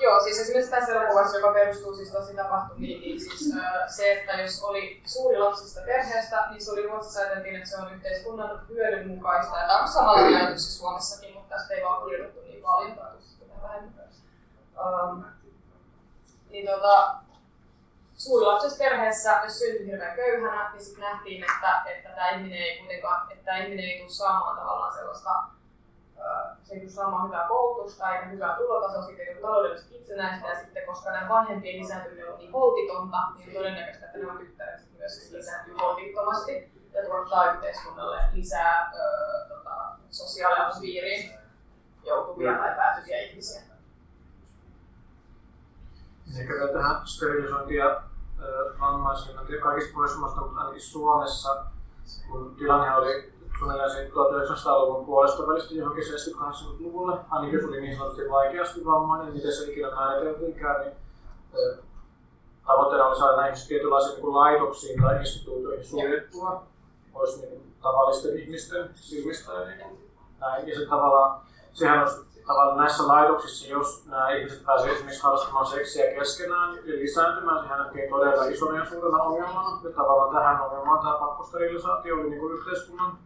Joo, siis esimerkiksi tässä elokuvassa, joka perustuu siis tosi tapahtumiin, niin siis äh, se, että jos oli suuri lapsista perheestä, niin se oli Ruotsissa ajateltiin, että se on yhteiskunnan hyödyn mukaista. Ja tämä on samalla ajatus Suomessakin, mutta tästä ei vaan kirjoitettu niin paljon tai vähemmän. Um, niin tota, suurilapsisessa perheessä, jos syntyi hirveän köyhänä, niin sitten nähtiin, että, että tämä ihminen ei kuitenkaan, että tämä ihminen ei tule saamaan tavallaan sellaista, se ei tule saamaan hyvää koulutusta eikä hyvää tulotasoa, sitten ei taloudellisesti itsenäistä ja sitten koska nämä vanhempien lisääntyminen on niin holtitonta, niin on todennäköistä, että nämä tyttäret myös lisääntyy holtittomasti ja tuottaa yhteiskunnalle lisää ö, tota, sosiaalialan piiriin joutuvia tai pääsyviä ihmisiä. Ehkä tähän sterilisointiin ja vammaisille. Kaikissa Pohjoismaissa, mutta ainakin Suomessa, kun tilanne oli suunnilleen 1900-luvun puolesta välistä johonkin 70-80-luvulle, ainakin jos oli niin sanotusti vaikeasti vammainen, miten se ikinä määriteltiinkään, niin tavoitteena oli saada näihin tietynlaisiin niin laitoksiin tai instituutioihin suljettua olisi niin tavallisten ihmisten silmistä. Ja, niin, näin. ja se tavallaan, sehän olisi tavallaan näissä laitoksissa, jos nämä ihmiset pääsevät esimerkiksi harrastamaan seksiä keskenään ja lisääntymään, sehän näkee todella isona ja suurena ongelmana. Ja tavallaan tähän ongelmaan tämä pakkosterilisaatio oli niin yhteiskunnan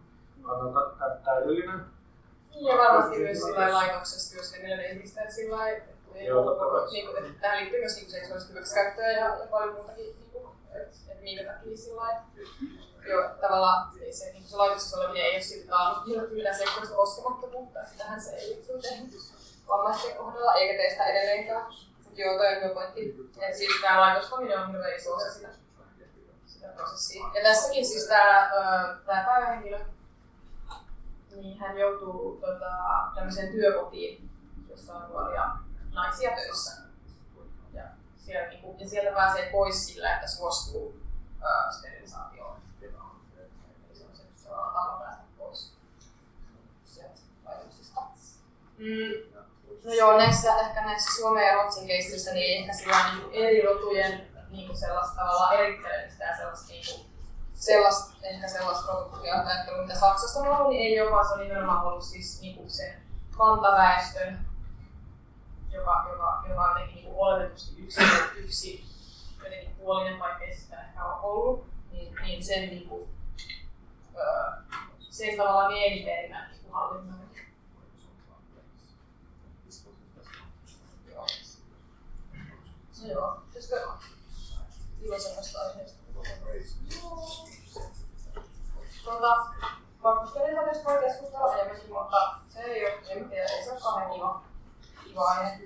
kannalta täydellinen. Ja varmasti myös sillä laitoksessa työskentelevien ihmisten sillä Joo, niin kuin, että tähän liittyy myös niin seksuaalista hyväksikäyttöä ja, ja paljon muutakin, niin kuin, että, että minkä takia sillä Joo, tavallaan se, niin se laitoksessa oleminen ei ole siltä taannut mitään seksuaalista koskemattomuutta, sitähän se ei ole tehnyt vammaisten kohdalla, eikä tee sitä edelleenkään. Mutta joo, toi on hyvä pointti. Että siis tämä laitostaminen on hyvä iso osa sitä, sitä prosessia. Ja tässäkin siis tämä, tämä päivähenkilö, niin hän joutuu tota, tämmöiseen työkotiin, jossa on nuoria naisia töissä. Ja, siellä, niin kuin, ja sieltä pääsee pois sillä, että suostuu sterilisaatioon. Mm. No joo, näissä, ehkä näissä Suomen ja Ruotsin keississä niin ehkä sillä niin eri rotujen niin kuin sellaista tavallaan erittelemistä ja sellaista, niin kuin, sellaista, ehkä sellaista ajattelua, mitä Saksassa on ollut, niin ei ole, vaan se on nimenomaan ollut siis niin kuin sen kantaväestön, joka, joka, joka on jotenkin niin oletetusti yksi, yksi jotenkin puolinen, vaikka ei sitä ehkä ole ollut, niin, niin sen, niin kuin, sen tavallaan niin hallinnan. Joo. No joo, pitäisikö iloisemmasta aiheesta? Tuota, Pakkosterilisaatiosta voi keskustella enemmänkin, mutta se ei ole, en tiedä, ei se ole kauhean kiva, kiva aihe.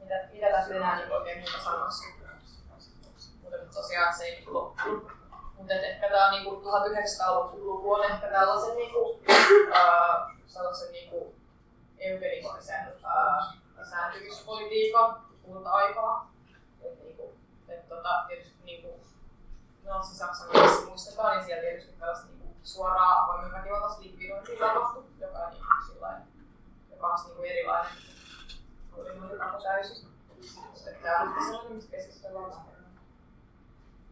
Mitä, mitä tässä enää niin oikein muuta sanoisi? Mutta tosiaan se ei loppu. Mutta ehkä tämä niinku 1900-luku on ehkä tällaisen niinku, äh, sellaisen niinku eugenikoisen äh, lisääntyvyyspolitiikan kulta-aikaa. Et niinku, et tota, tietysti niinku, Natsi-Saksan kanssa muistetaan, niin siellä tietysti tällaista niinku suoraa avoimen väkivaltaista likvidointia tapahtui, joka, niinku, sillain, joka on niinku erilainen tapa täysin. Tämä on sellainen, mistä keskustellaan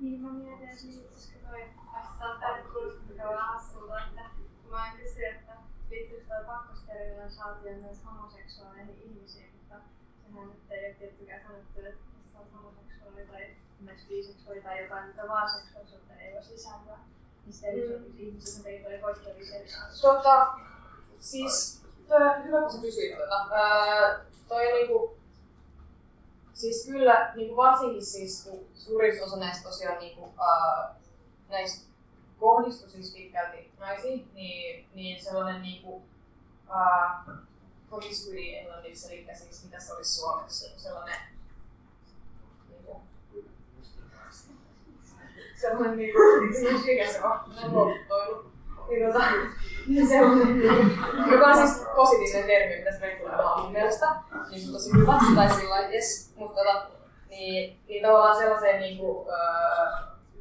Niin, mä mietin, että toi tässä hassulta, että kun mä en kysy, että liittyykö toi pakkosterilisaatio myös homoseksuaaleihin ihmisiin, mutta sehän nyt ei ole tiettykään sanottu, että jos on homoseksuaali tai esimerkiksi biseksuaali tai jotain, mitä vaan seksuaalisuutta ei niin mm. poikkeuksellisia. Tota, siis hyvä kun sä kysyit tuota. Öö, niinku, siis kyllä niinku varsinkin siis kun suurin osa näistä tosiaan niinku, öö, näistä kohdistui siis pitkälti naisiin, niin, niin sellainen niinku, öö, promiscuity englanniksi, eli siis mitä se olisi suomeksi, sellainen niinku, sellainen niinku, mikä se on, muotoilu. Niin tota, niin sellainen, joka on siis positiivinen termi, mitä se tulee olemaan mun mielestä, niin se on tosi hyvä, tai sillä yes, mutta tota, niin, niin tavallaan sellaiseen niinku, öö,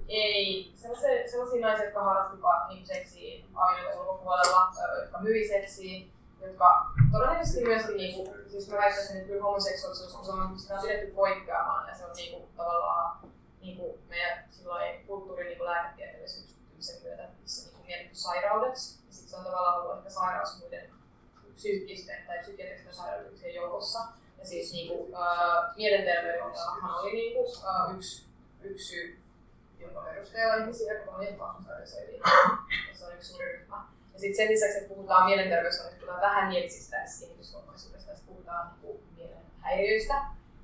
ei, sellaisia, sellaisia naisia, jotka harrastivat niin seksiä avioliiton ulkopuolella, öö, jotka myi seksiä, jotka todennäköisesti myöskin, niin kuin, siis mä väittäisin, että kyllä homoseksuaalisuus, kun se on, sitä on pidetty poikkeamaan. Ja se on niin kuin, tavallaan niin kuin meidän silloin kulttuurin niin lääketieteellisyyden myötä missä niin kuin, mietitty sairaudeksi. Ja sitten se on tavallaan ollut ehkä sairaus muiden psyykkisten tai psykiatristen sairauksien joukossa. Ja siis niin kuin, äh, mielenterveyden ongelmahan oli niin kuin, äh, yksi, yksi syy, jonka perusteella ihmisiä, kun on epäasusairaisia, se on yksi suuri ryhmä. Ja sitten sen lisäksi, että puhutaan mielenterveysongelmista, vähän mielisistä ja kehitysvammaisuudesta, puhutaan niin mielen häiriöistä,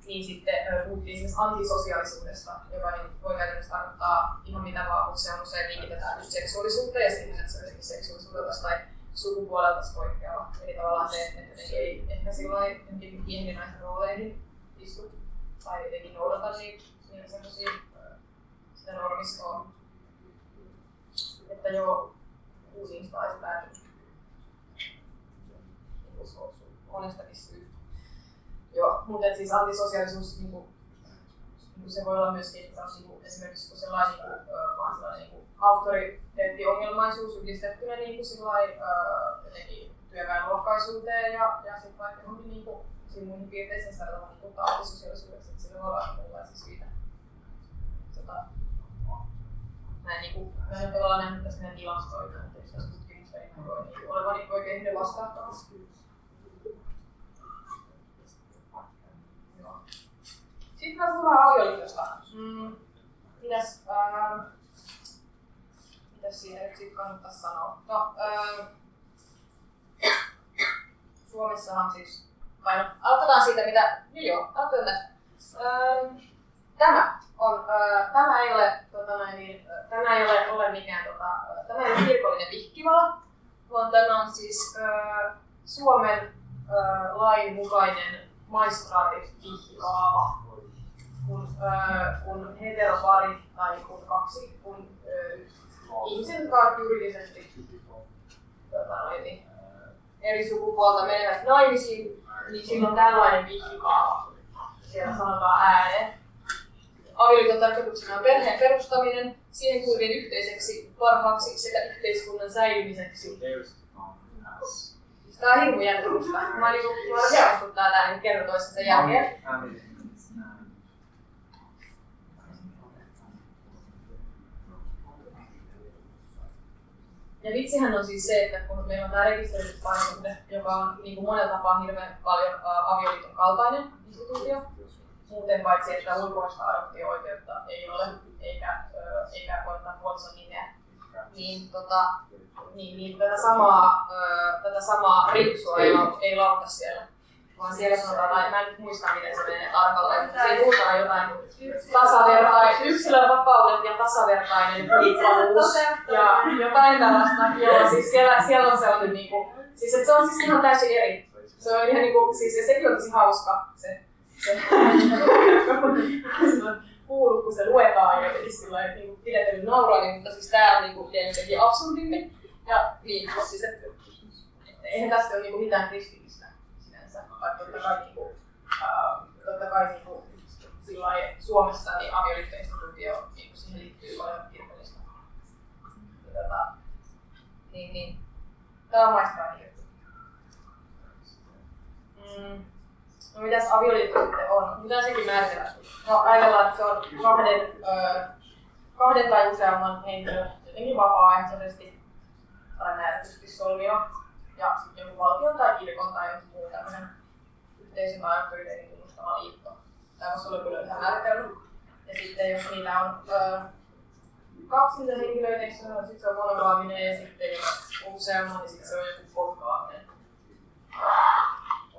niin sitten puhuttiin esimerkiksi antisosiaalisuudesta, joka niin voi käytännössä tarkoittaa ihan mitä vaan, mutta se on usein linkitetään just seksuaalisuutta ja sitten, että se on seksuaalisuudelta tai sukupuolelta poikkeava. Eli tavallaan se, että ei ehkä silloin jotenkin pieniin naisen rooleihin istu tai jotenkin noudata niin, niin semmoisia sitä normistoa. Että joo, uusiin tai pääty monestakin syystä. Joo, mutta siis antisosiaalisuus, niin kuin, niin kuin se voi olla että on, niin kuin, esimerkiksi kun sellainen, niin vaan sellainen niin kuin, auktoriteettiongelmaisuus yhdistettynä niin kuin, sellainen, jotenkin työväenluokkaisuuteen ja, ja sitten vaikka johonkin niin kuin, muihin piirteisiin saadaan niin kuin, antisosiaalisuudeksi, että sillä voi olla erilaisia syitä. Tota, näin niin kuin, mä en tavallaan nähnyt tässä meidän tilastoita, mutta jos tutkimusta ei voi niin olevan niin oikein vastaattamassa. Sitten mä puhutaan avioliitosta. Mm. Mitäs, ää, mitäs siihen nyt sitten kannattaisi sanoa? No, ää, Suomessahan siis, vai no, aloitetaan siitä mitä, niin joo, aloitetaan. Ää, tämä on, ää, tämä ei ole, tota noin, niin, tämä ei ole, ole mikään, tota, tämä ei ole kirkollinen vihkivala, vaan tämä on siis Suomen lain mukainen maistraatin vihkikaava kun, äh, kun heteropari tai kun kaksi, kun äh, ihmiset, jotka ovat juridisesti tota, niin, eri sukupuolta menevät naimisiin, niin silloin tällainen vihkikaava. Siellä sanotaan ääneen. Avioliiton tarkoituksena on perheen perustaminen, siihen kuuluvien yhteiseksi parhaaksi sekä yhteiskunnan säilymiseksi. Tämä on hirmu jännitystä. Mä niinku, mä rakastuttaa tää niin kerro toisensa jälkeen. Ja vitsihän on siis se, että kun meillä on tämä rekisteröity parisuhde, joka on niin kuin monella tapaa hirveän paljon ä, avioliiton kaltainen instituutio, muuten paitsi, että ulkoista adoptio-oikeutta ei ole, eikä, ö, eikä voi ottaa puolison nimeä, niin, tota, niin, niin tätä samaa, ö, tätä samaa ripsua ei, ei lauta siellä. Vaan siellä sanotaan, tai mä en nyt muista miten se menee tarkalleen, mutta siinä puhutaan jotain tasavertainen, yksilön vapaudet ja tasavertainen riippuvuus ja jotain tällaista. Joo, siis siellä, siellä on sellainen niinku, siis että se on siis ihan täysin eri. Se on ihan niinku, siis ja sekin on tosi hauska se, se kuullut, kun se luetaan ja jotenkin sillä lailla niinku pidetely nauraa, niin, mutta siis tää on niinku jotenkin absurdimpi. Ja niin, siis että eihän tästä ole niinku mitään kristillistä vaikka totta kai, niinku, ää, totta kai niinku, sillä lailla Suomessa niin avioliittoinstituutio niin siihen liittyy paljon kirkollista. Ja Tota, niin, niin. Tämä on maistraatin juttu. Mm. No mitäs avioliitto sitten on? Mitä sekin määritellään? No ajatellaan, että se on kahden, ö, kahden tai useamman henkilön jotenkin vapaaehtoisesti tai määrätysti solmio ja sitten joku valtion tai kirkon tai joku muu tämmöinen yhteisön tai auktoriteetin tunnustama liitto. Kyllä ihan määritelmä. Ja sitten jos niitä on ö, kaksi niitä henkilöitä, niin sitten se on monogaaminen ja sitten jos on useamman, niin sitten se on joku polygaaminen.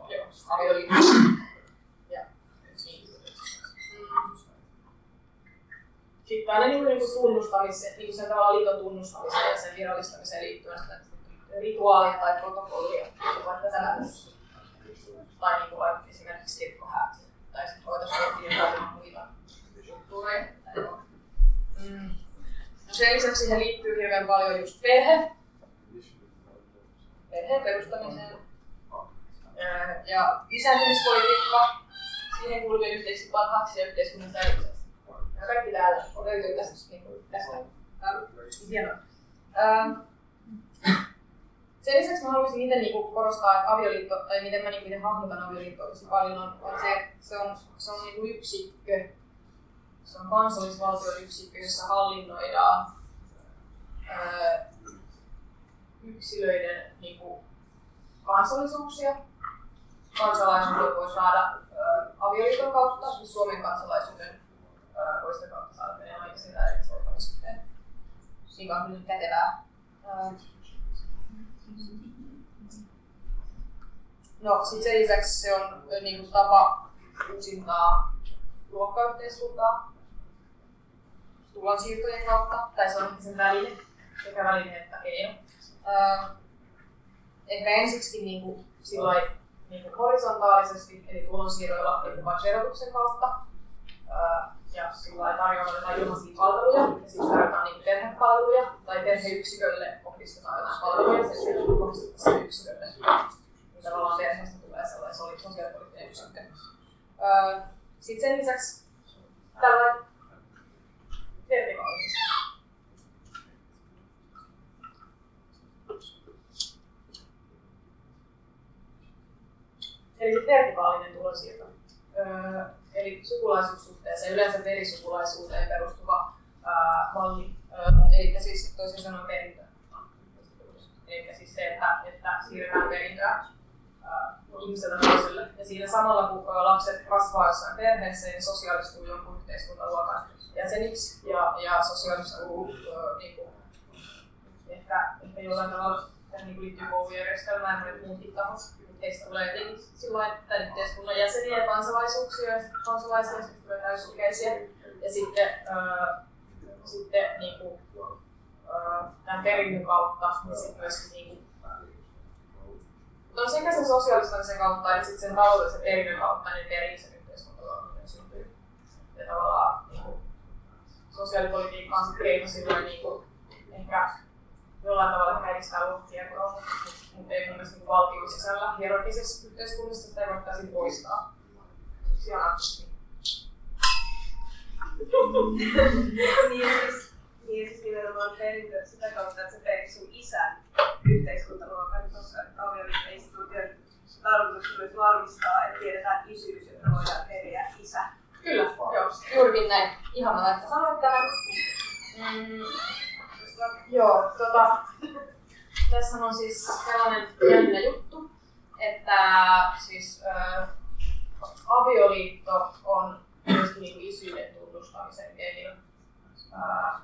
Joo, avioliitto. Niin. Sitten aina niin kuin tunnustamiseen, niin sen tavallaan liiton tunnustamiseen ja sen virallistamiseen liittyen rituaalit tai protokollia, vaikka tätä tai niin kuin vaikka esimerkiksi tai sitten voitaisiin miettiä jotain muita kulttuureja. Mm. No sen lisäksi siihen liittyy hirveän paljon just perhe, perheen perustamiseen ja lisääntymispolitiikka, siihen kuuluvien yhteisiksi parhaaksi ja yhteiskunnan säilymiseksi. Kaikki täällä löytyy tästä. Niin kuin, tästä. Hienoa. Sen lisäksi mä haluaisin itse niinku korostaa, että avioliitto, tai miten mä niinku hahmotan avioliittoa tosi paljon, on, on se, se on, se on niinku yksikkö. Se on kansallisvaltion yksikkö, jossa hallinnoidaan ää, yksilöiden niinku, kansallisuuksia. Kansalaisuuden voi saada ää, avioliiton kautta, siis Suomen kansalaisuuden ää, voi sitä kautta saada menee naimisiin tai erityisorganismiteen. Mikä on nyt kätevää. Ää, No, sit sen lisäksi se on ö, niinku tapa yksintaa luokkayhteiskuntaa tulonsiirtojen kautta, tai se on sen väline, sekä väline että keino. Öö, ehkä ensiksi niinku, sillai, niinku horisontaalisesti, eli tulonsiirroilla vaikka verotuksen kautta, öö, ja sillä tarjoamaan jotain ilmaisia palveluja, ja sitten tarjotaan niinku perhepalveluja, tai perheyksikölle kohdistetaan jotain palveluja, ja sitten kohdistetaan yksikölle niin tavallaan perheestä tulee sellainen soli- sosiaalipoliittinen yksikkö. Öö, Sitten sen lisäksi tällainen vertikaalisesti. Eli sitten vertikaalinen tulonsiirto. Öö, eli sukulaisuussuhteeseen, yleensä verisukulaisuuteen perustuva ää, malli. Öö, eli siis toisin sanoen perintö. Eli siis se, että, että siirretään perintöä ihmiseltä toiselle. Ja siinä samalla kun lapset kasvaa jossain perheessä, niin sosiaalistuu jonkun yhteiskuntaluokan jäseniksi ja, ja sosiaalistuu niin kuin, ehkä, ehkä jollain tavalla tähän niin liittyy koulujärjestelmään ja muutkin tahot. Heistä tulee jotenkin sillä yhteiskunnan jäseniä ja kansalaisuuksia kansalaisia ja sitten tulee täysikäisiä. Ja sitten, ää, sitten niin kuin, ää, tämän perinnön kautta niin sitten myöskin niin kuin, No sekä sen sosiaalistamisen kautta että sitten sen taloudellisen perinnön kautta niin perii sen yhteiskuntaluokan syntyy. Ja tavallaan niin kuin, sosiaalipolitiikka on sitten keino silloin niin kuin, ehkä jollain tavalla edistää luokkiertoa, mutta ei mun mielestä valtion sisällä hierarkisessa yhteiskunnassa sitä ei voitaisiin poistaa. Anarkismi. niin, siis, niin siis nimenomaan perintö sitä kautta, että se perii sun isän yhteiskuntaluokan, koska avioliittoinstituution tarkoitus myös varmistaa, että tiedetään isyys, jotta voidaan periä isä. Kyllä, joo, juurikin näin. Ihana, että sanoit tämän. Mm, joo, tota, tässä on siis sellainen jännä juttu, että siis äh, avioliitto on myöskin niin isyyden tunnustamisen keino. Äh,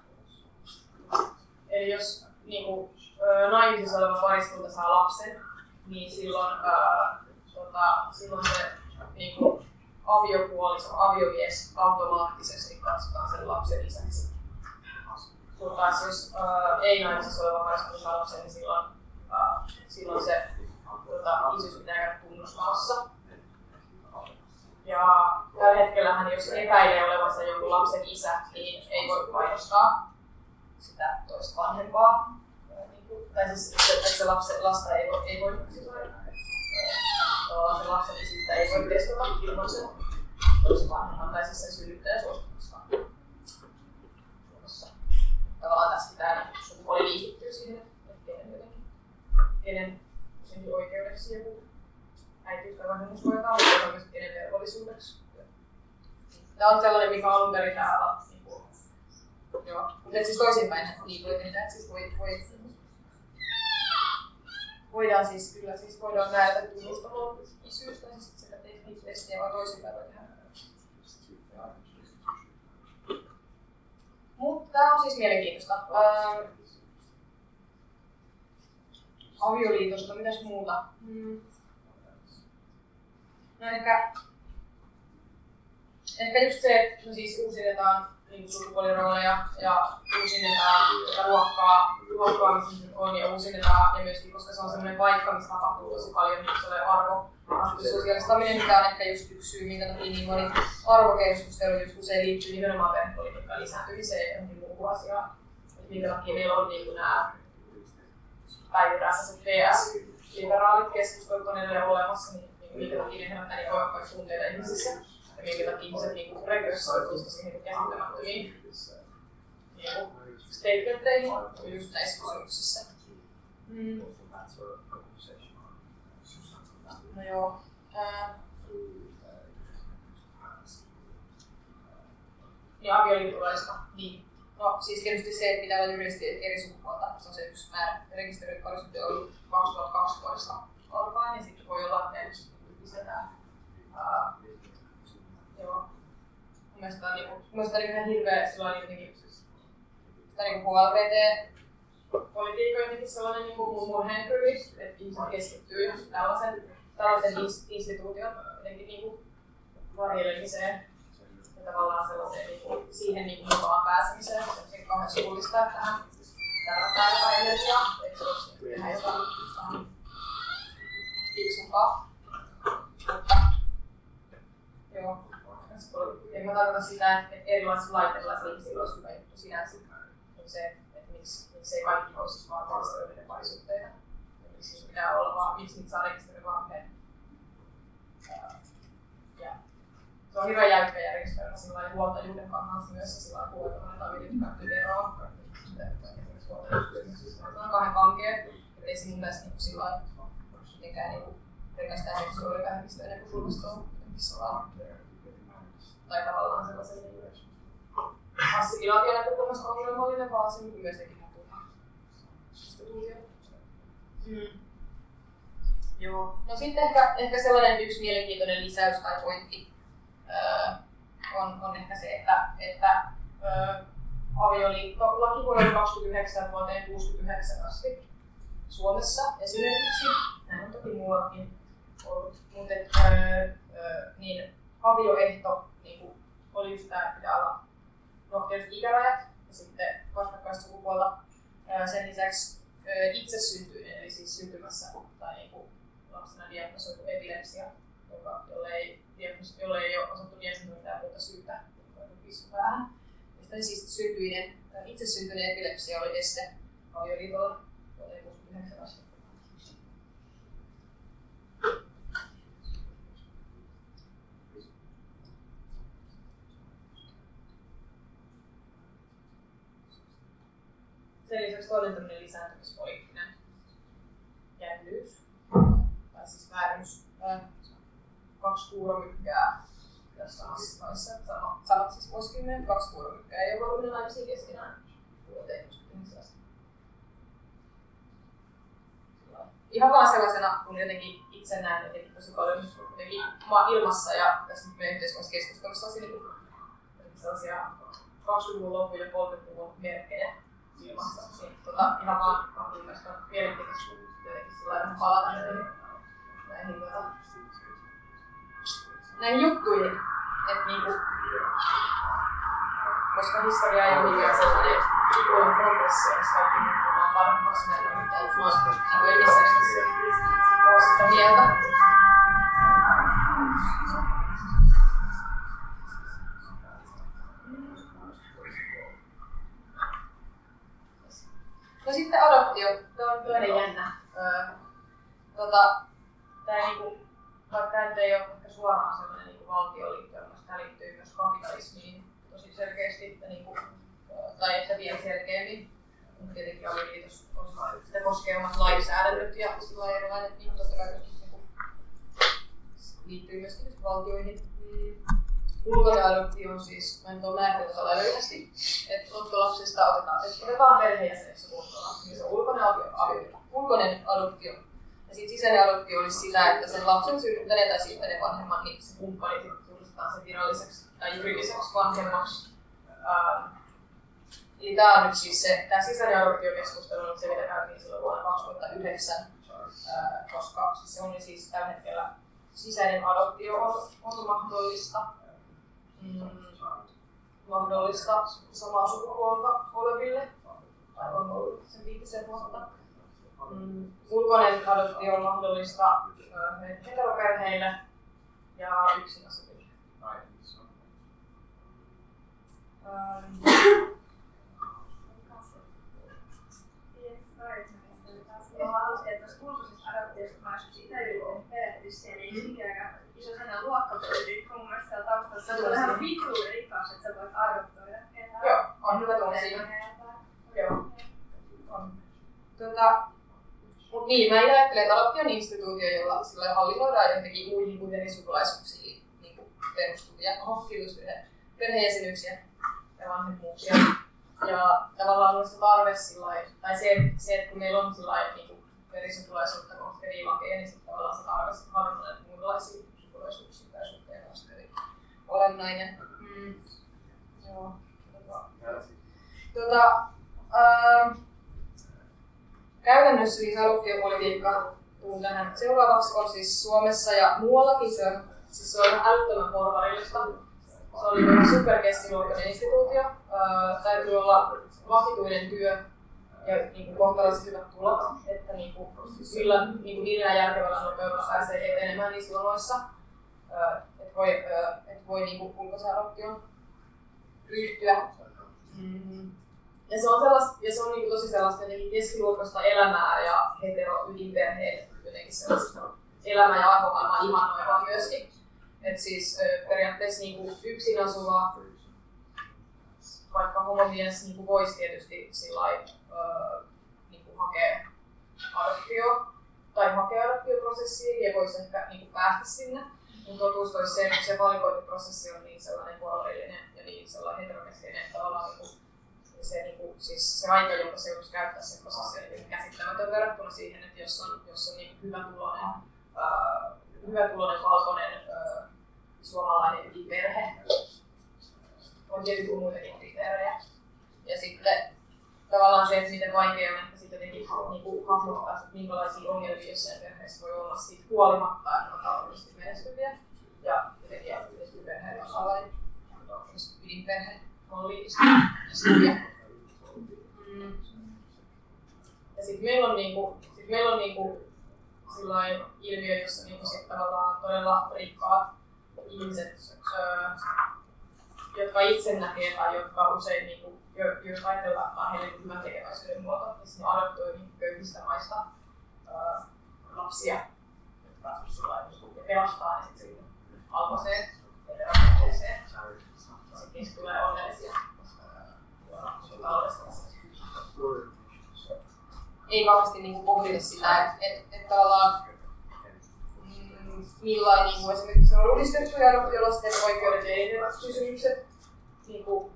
eli jos niin kuin, äh, naimisissa oleva pariskunta saa lapsen, niin silloin, äh, tota, silloin se niin kuin, aviopuoliso, aviomies automaattisesti katsotaan sen lapsen isäksi. Kun taas jos äh, ei naimisissa oleva pariskunta lapsen, niin silloin, äh, silloin se tota, isyys pitää käydä tunnustamassa. Ja tällä hetkellä jos epäilee olevansa jonkun lapsen isä, niin ei voi painostaa sitä toista vanhempaa. Tai siis, että se lapsi, lasta ei voi, ei voi se lapsen isyyttä ei voi testata ilman sen toisen vanhemman tai siis sen synnyttäjän suostumusta. Tavallaan tässä pitää niin sukupuoli liittyä siihen, että kenen jotenkin, kenen oikeudeksi joku äitiys tai vanhemmuus voi olla, mutta myös kenen velvollisuudeksi. Tämä on sellainen, mikä alun perin täällä niin kuin, Joo, mutta siis toisinpäin niin voi tehdä, siis voi, voi, voidaan siis kyllä siis voidaan näitä tunnustamaan isyys tai siis sitä testiä vai toisinpäin voi tehdä. Mutta tämä on siis mielenkiintoista. Ähm, avioliitosta, mitäs muuta? Hmm. No ehkä, ehkä just se, että no siis uusinnetaan niin sukupuolirooleja ja uusinnetaan sitä luokkaa, luokkaa missä se on ja uusinnetaan ja myöskin, koska se on sellainen paikka, missä tapahtuu tosi paljon sellainen arvo sosiaalistaminen, mikä on ehkä just yksi syy, minkä takia niin moni arvokeskustelu just usein liittyy nimenomaan perhepolitiikan lisääntymiseen ja johonkin muuhun asiaan. Että minkä takia meillä on niin kuin nämä päivittäiset VS-liberaalit keskustelut on edelleen olemassa, niin minkä takia ne herättää niin voimakkaita tunteita ihmisissä ja minkä takia ihmiset niin regressoituu siihen käsittämättömiin niin statementteihin just näissä kysymyksissä. Mm. No joo. Ää... Niin avioliittolaista. Niin. No siis tietysti se, että pitää olla juristi eri sukupuolta, se on se yksi määrä. Rekisteröidyt parisuhteet on ollut 2002 vuodesta alkaen, ja sitten voi olla, että ne. Uh, joo. Mun mielestä on, niinku, mun mielestä on ihan hirveä sellainen jotenkin, sitä niinku HLPT politiikka jotenkin sellainen niinku murheenkryyli, että ihmiset keskittyy tällaisen, tällaisen instituution jotenkin niinku varjelemiseen ja tavallaan sellaiseen niinku, siihen niinku mukaan pääsemiseen. Se on kauhean suullista, että tähän täällä jotain energiaa, että se olisi tehdä jotain fiksumpaa. Mutta joo, en mä tarkoita sitä, että erilaiset lait erilaisilla ihmisillä olisi hyvä juttu sinänsä. Mutta se, että miksi, miksi ei kaikki voi siis vaan rekisteröidyiden parisuhteita. Miksi pitää olla vaan, miksi niitä saa yhden. Ja se on hyvä jäykkä järjestelmä sillä huoltajuuden kannalta myös sillä lailla huoltajuuden tai yrityskäätty eroa. Se on kahden kankea, että ei se mun mielestä niin sillä lailla mitenkään niin pelkästään seksuaalivähemmistöjen näkökulmasta on tai tavallaan sellaisen niin assimilaation näkökulmasta ongelmallinen, vaan se on myös ihan turha instituutio. Mm. Joo. No sitten ehkä, ehkä sellainen yksi mielenkiintoinen lisäys tai pointti öö, on, on ehkä se, että, että öö, avioliitto laki vuodelta 29 vuoteen 69 asti Suomessa esimerkiksi, näin on toki muuallakin ollut, mutta öö, öö, niin avioehto niin kuin, oli tämä, että pitää olla no, tietysti ikärajat ja sitten vastakkaista sukupuolta. Sen lisäksi itse syntyinen, eli siis syntymässä tai niin kuin, lapsena diagnosoitu epilepsia, joka, jolle, ei, jolle ei ole osattu diagnosoida muuta syytä, niin päähän. Ja sitten siis syntyinen, itse syntyinen epilepsia oli este avioliitolla myös toinen tämmöinen lisääntymispoliittinen jännyys, tai siis väärennys, äh, kaksi kuuromykkää tässä sama, samat siis vuosikymmenet, kaksi kuuromykkää. Ei ole voinut naimisiin keskenään. Vuoteen 65 asti. Ihan vaan sellaisena, kun jotenkin itse näen jotenkin tosi paljon jotenkin ilmassa ja tässä meidän yhteiskunnassa keskustelussa on niin sellaisia 20-luvun lopun ja 30-luvun merkkejä ilmassa. Tota, ihan vaan on mielenkiintoista jotenkin sillä lailla palata näihin, tota, näihin juttuihin. Et niinku, koska historia ei ole mikään sellainen ikuinen progressio, jossa kaikki muuttuu vaan paremmaksi meillä, mitä ei ole sitä mieltä. No sitten adoptio, tämä on toinen jännä. Öö, tota, tämä niinku, vaikka tämä nyt ei ole ehkä suoraan sellainen niinku valtioliitto, mutta tämä liittyy myös kapitalismiin tosi selkeästi, että niinku, tai että vielä selkeämmin. Mutta tietenkin avioliitos osa sitä koskee omat lainsäädännöt ja sillä erilaiset, niin totta kai niinku, liittyy myöskin valtioihin. Mm ulkoinen adoptio siis, mä en tuon määritelty tällä lyhyesti, että lapsista otetaan, että otetaan perheenjäseneksi ulkolapsi, niin se on ulkoinen, adoptio, ulkoinen adoptio. Ja sitten sisäinen adoptio olisi sitä, että sen lapsen synnyttäneen tai synnyttäneen vanhemman, niin se kumppani tunnustetaan sen viralliseksi tai juridiseksi vanhemmaksi. Ähm, eli tämä on nyt siis se, tämä sisäinen adoptiokeskustelu on se, mitä käytiin silloin vuonna 2009, äh, koska se on siis tällä hetkellä sisäinen adoptio on, on mahdollista mm, mahdollista samaa sukupuolta oleville, tai on ollut sen viitisen vuotta. Mm, ulkoinen adoptio on mahdollista heteroperheille ja yksin asuville. Mä haluaisin, että tuosta ulkoisesta adoptiosta mä olisin itse perehtyä siihen, niin aika luokkapöydi, kun mun mielestä siellä taustassa on vähän pituuden rikkaus, että sä voit adoptoida ketään. Joo, on hyvä siinä. Joo, on. Tota, mut niin, mä ajattelen, että adoptio on instituutio, jolla sillä hallinnoidaan jotenkin muihin kuin erisukulaisuuksiin niin perustuvia, kiitos, perheenjäsenyyksiä ja vanhemmuuksia. Ja tavallaan on se tarve sillä tai se, se, että kun meillä on sillä niin perisukulaisuutta koskevia lakeja, niin sitten tavallaan se tarve hallinnoida muunlaisia sukulaisuuksiin tai suhteen kanssa hyvin olennainen. Mm. Joo. Tota, tota, ähm, käytännössä siis adoptiopolitiikka tuun tähän seuraavaksi on siis Suomessa ja muuallakin se on, siis se on älyttömän porvarillista. Se oli superkeskiluokkainen instituutio. Äh, täytyy olla vakituinen työ ja niin kuin kohtalaisesti hyvät tulot, että niin kuin, sillä niin kuin järkevällä nopeudella pääsee etenemään niissä jonoissa että voi, et voi niinku ulkosaadoptioon ryhtyä. Mm-hmm. Ja se on, sellaista, ja se on niinku tosi sellaista keskiluokkaista elämää ja hetero ydinperheen jotenkin sellaista elämää ja arvomaailmaa ihannoivaa myöskin. Et siis periaatteessa niinku yksin asuva vaikka homomies niinku voisi tietysti sillai, öö, niinku hakea adoptio tai hakea adoptioprosessiin ja voisi ehkä niinku päästä sinne. Mun totuus olisi se, että se valikointiprosessi on niin sellainen puolellinen ja niin sellainen heterokeskeinen, että tavallaan niin kuin, se, niin kuin, siis se aika, jonka se joutuisi käyttää sen prosessin, on niin käsittämätön verrattuna siihen, että jos on, jos on niin hyvä tulonen, äh, hyvä tulonen valkoinen äh, suomalainen ydinperhe, on tietysti muitakin kriteerejä. Ja sitten tavallaan se, että miten vaikea on että sitten jotenkin niin kuin, hahmottaa, että minkälaisia ongelmia jossain perheessä voi olla siitä huolimatta, että on taloudellisesti menestyviä. Ja jotenkin erityisesti perheen osalla, ydinperhe on liistyviä. Mm. Ja sitten meillä on, niinku, sit meillä on niinku ilmiö, jossa niinku sit tavallaan todella rikkaat ihmiset, öö, jotka itse näkee tai jotka usein niinku jos ajatellaan, hyvän tekeväisyyden muoto, niin sinne adoptoi niin köyhistä maista ää, lapsia, jotka ja pelastaa ne sitten alkoiseen ja rakenteeseen. Sitten tulee onnellisia taloudesta. ei kauheasti niin pohdita sitä, että et, et tavallaan mm, millain niin esimerkiksi on uudistettu ja adoptiolasten oikeudet ja erilaiskysymykset niin kuin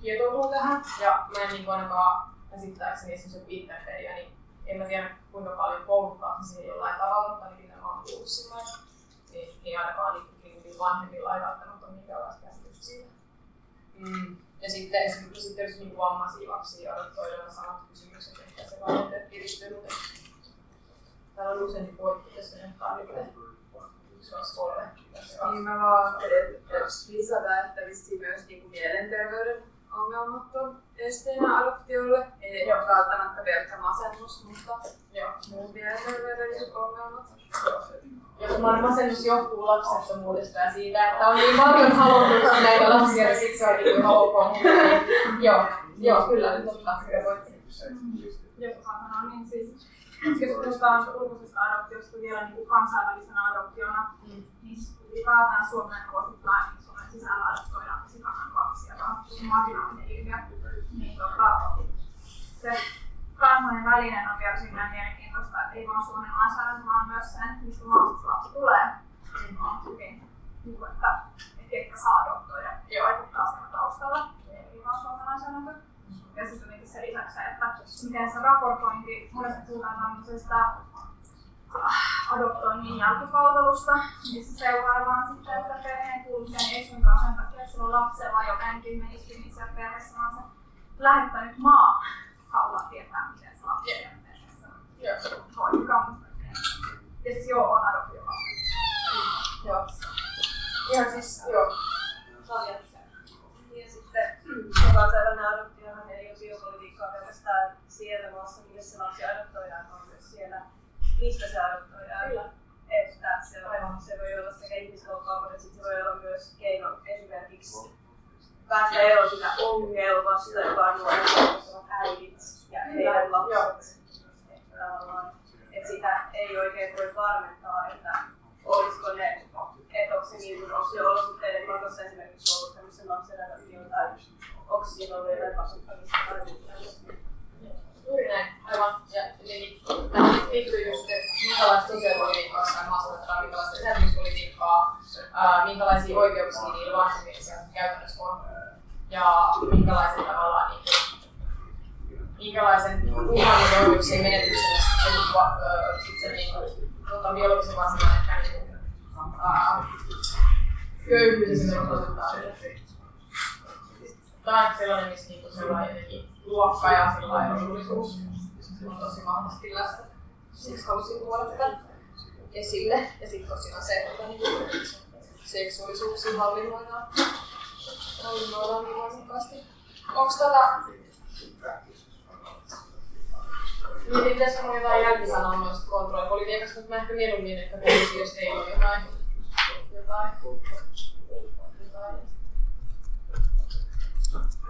kietoutuu tähän. Ja mä en niin kuin ainakaan käsittääkseni esimerkiksi Wittenbergia, niin en mä tiedä kuinka paljon kouluttaa se siihen jollain tavalla, mutta ainakin tämä on kuullut sillä niin, niin ainakaan niin, niin vanhemmilla ei välttämättä ole minkäänlaista käsitystä siitä. Mm. Ja sitten esimerkiksi sitten jos niin vammaisia lapsia adoptoidaan samat kysymykset, ehkä se vaan että piristyy, mutta täällä on usein yksi, kaksi, kolme. Niin mä vaan lisätä, että vissiin myös niin kuin mielenterveyden ongelmat on esteenä adoptiolle. Ei ole välttämättä pelkkä masennus, mutta Joo. muut mielenterveydelliset ongelmat. Jos masennus johtuu lapsettomuudesta ja siitä, että on niin paljon halunnut näitä lapsia ja siksi on niin ok. Niin, joo, joo, kyllä, totta. Osaan sanoa, niin siis puhutaan ulkoisesta adoptiosta vielä niin kuin kansainvälisenä adoptiona, Mm. niin ylipäätään Suomen vuosittain niin sisällä adoptoidaan tosi vähän lapsia, on tosi marginaalinen ilmiö. Niin, tota, se kansainvälinen on vielä siinä mielenkiintoista, että ei vaan Suomen lainsäädäntö, vaan myös se, mistä maasta lapsi tulee. Niin on hyvin, niin että, että ketkä saa adoptoida ja vaikuttaa siinä taustalla. Ei vaan Suomen lainsäädäntö. Ja sitten se lisäksi, että miten se raportointi, monesti puhutaan tämmöisestä adoptoinnin jälkipalvelusta, missä seuraillaan sitten sitä perheen kuulumisen ei suinkaan sen takia, että sillä lapsella jotenkin menisi siellä perheessä, vaan se lähettänyt maa haluaa tietää, miten se lapsi siellä perheessä musta Ja siis joo, on adoptio Joo. Ihan siis, joo. Ja sitten kansainvälinen adoptiohan ei ole biopolitiikkaa pelkästään siellä maassa, se lapsi adoptoidaan, vaan myös siellä, mistä se adoptoidaan. Kyllä. Että se, on, se voi olla sekä ihmiskauppaa, mutta sitten se voi olla myös keino esimerkiksi päästä eroon sitä ongelmasta, joka on nuorissa äidit ja heidän lapset. Että sitä ei oikein voi varmentaa, että olisiko ne, että onko se niin, onko se olosuhteiden pakossa esimerkiksi ollut tämmöisen lapsen adoptio tai onko siinä ollut jotain kasvattamista tai muuta. Juuri näin, aivan. Ja tähän liittyy just, että minkälaista sosiaalipolitiikkaa maassa minkälaista lisääntymispolitiikkaa, ää, minkälaisia oikeuksia niillä vanhemmilla käytännössä on. Ja minkälaisen tavallaan niin kuin, minkälaisen uhan ja oikeuksien menetyksellä se, se, niin kuin, tota, biologisen vanhemman ehkä niin kuin, köyhyys esimerkiksi osoittaa Tämä on sellainen, missä niinku sellainen jotenkin luokka ja sellainen edullisuus on tosi vahvasti läsnä. Siksi halusin tuoda tätä esille. Ja sitten tosiaan se, että niinku seksuaalisuuksia hallinnoidaan, hallinnoidaan niin voimakkaasti. Onks tota... Mietin, pitäisikö mun jotain jälkisanoa noista kontrollipolitiikasta, mutta mä ehkä mieluummin ehkä kuulisin, jos teillä on jotain, jotain, jotain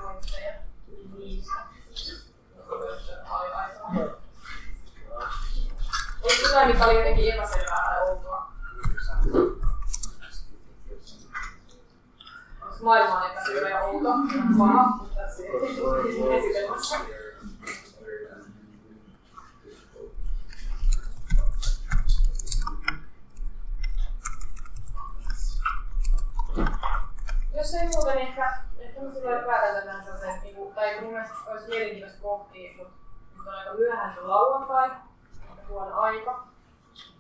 pointteja Onko maailma on epäselvä ja outo? Paha, mutta se. Jos ei muuta, niin ehkä, ehkä mä silloin päätän tämän sellaisen, niin kuin, tai mun mielestä olisi mielenkiintoista pohtia, mutta nyt on aika myöhään se lauantai, huono aika.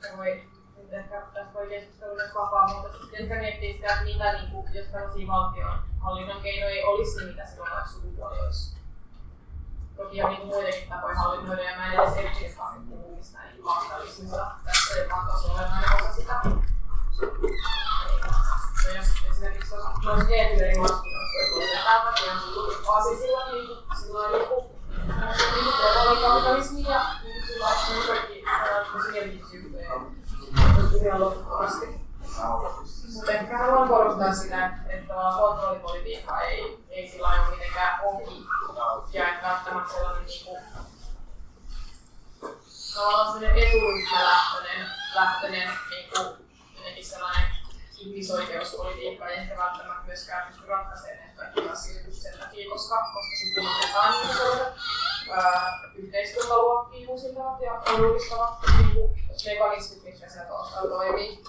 Ja voi, nyt ehkä tästä voi keskustella myös vapaa, mutta sitten ehkä miettii sitä, että mitä, niin kuin, jos tällaisia valtion hallinnon keinoja ei olisi, niin mitä silloin olisi sukupuoli olisi. Toki on niin muitakin tapoja hallinnoida, ja mä en edes erityisesti puhu mistään niin kapitalismista. Tässä ei vaan tosi olennainen osa sitä. Esimerkiksi jos olisi täältä, niin on Aasi silloin, niin silloin niin kuin, oli kapitalismi ja niin silloin on kaikki tosi mielenkiintoisia ihan loppuun Mutta ehkä haluan korostaa sitä, että kontrollipolitiikka ei, ei sillä ole mitenkään ohi. Ja että välttämättä sellainen niin kuin, tavallaan sellainen eturyhmälähtöinen lähtöinen, niin kuin, jotenkin sellainen ihmisoikeuspolitiikka ei ehkä välttämättä myöskään pysty ratkaisemaan näitä kaikkia asioita sen takia, koska, koska sitten unohdetaan ihmisoikeudet. ää, yhteiskuntaluokkia uusintavat ja uudistavat niin mekanismit, mitkä siellä taustalla toimii.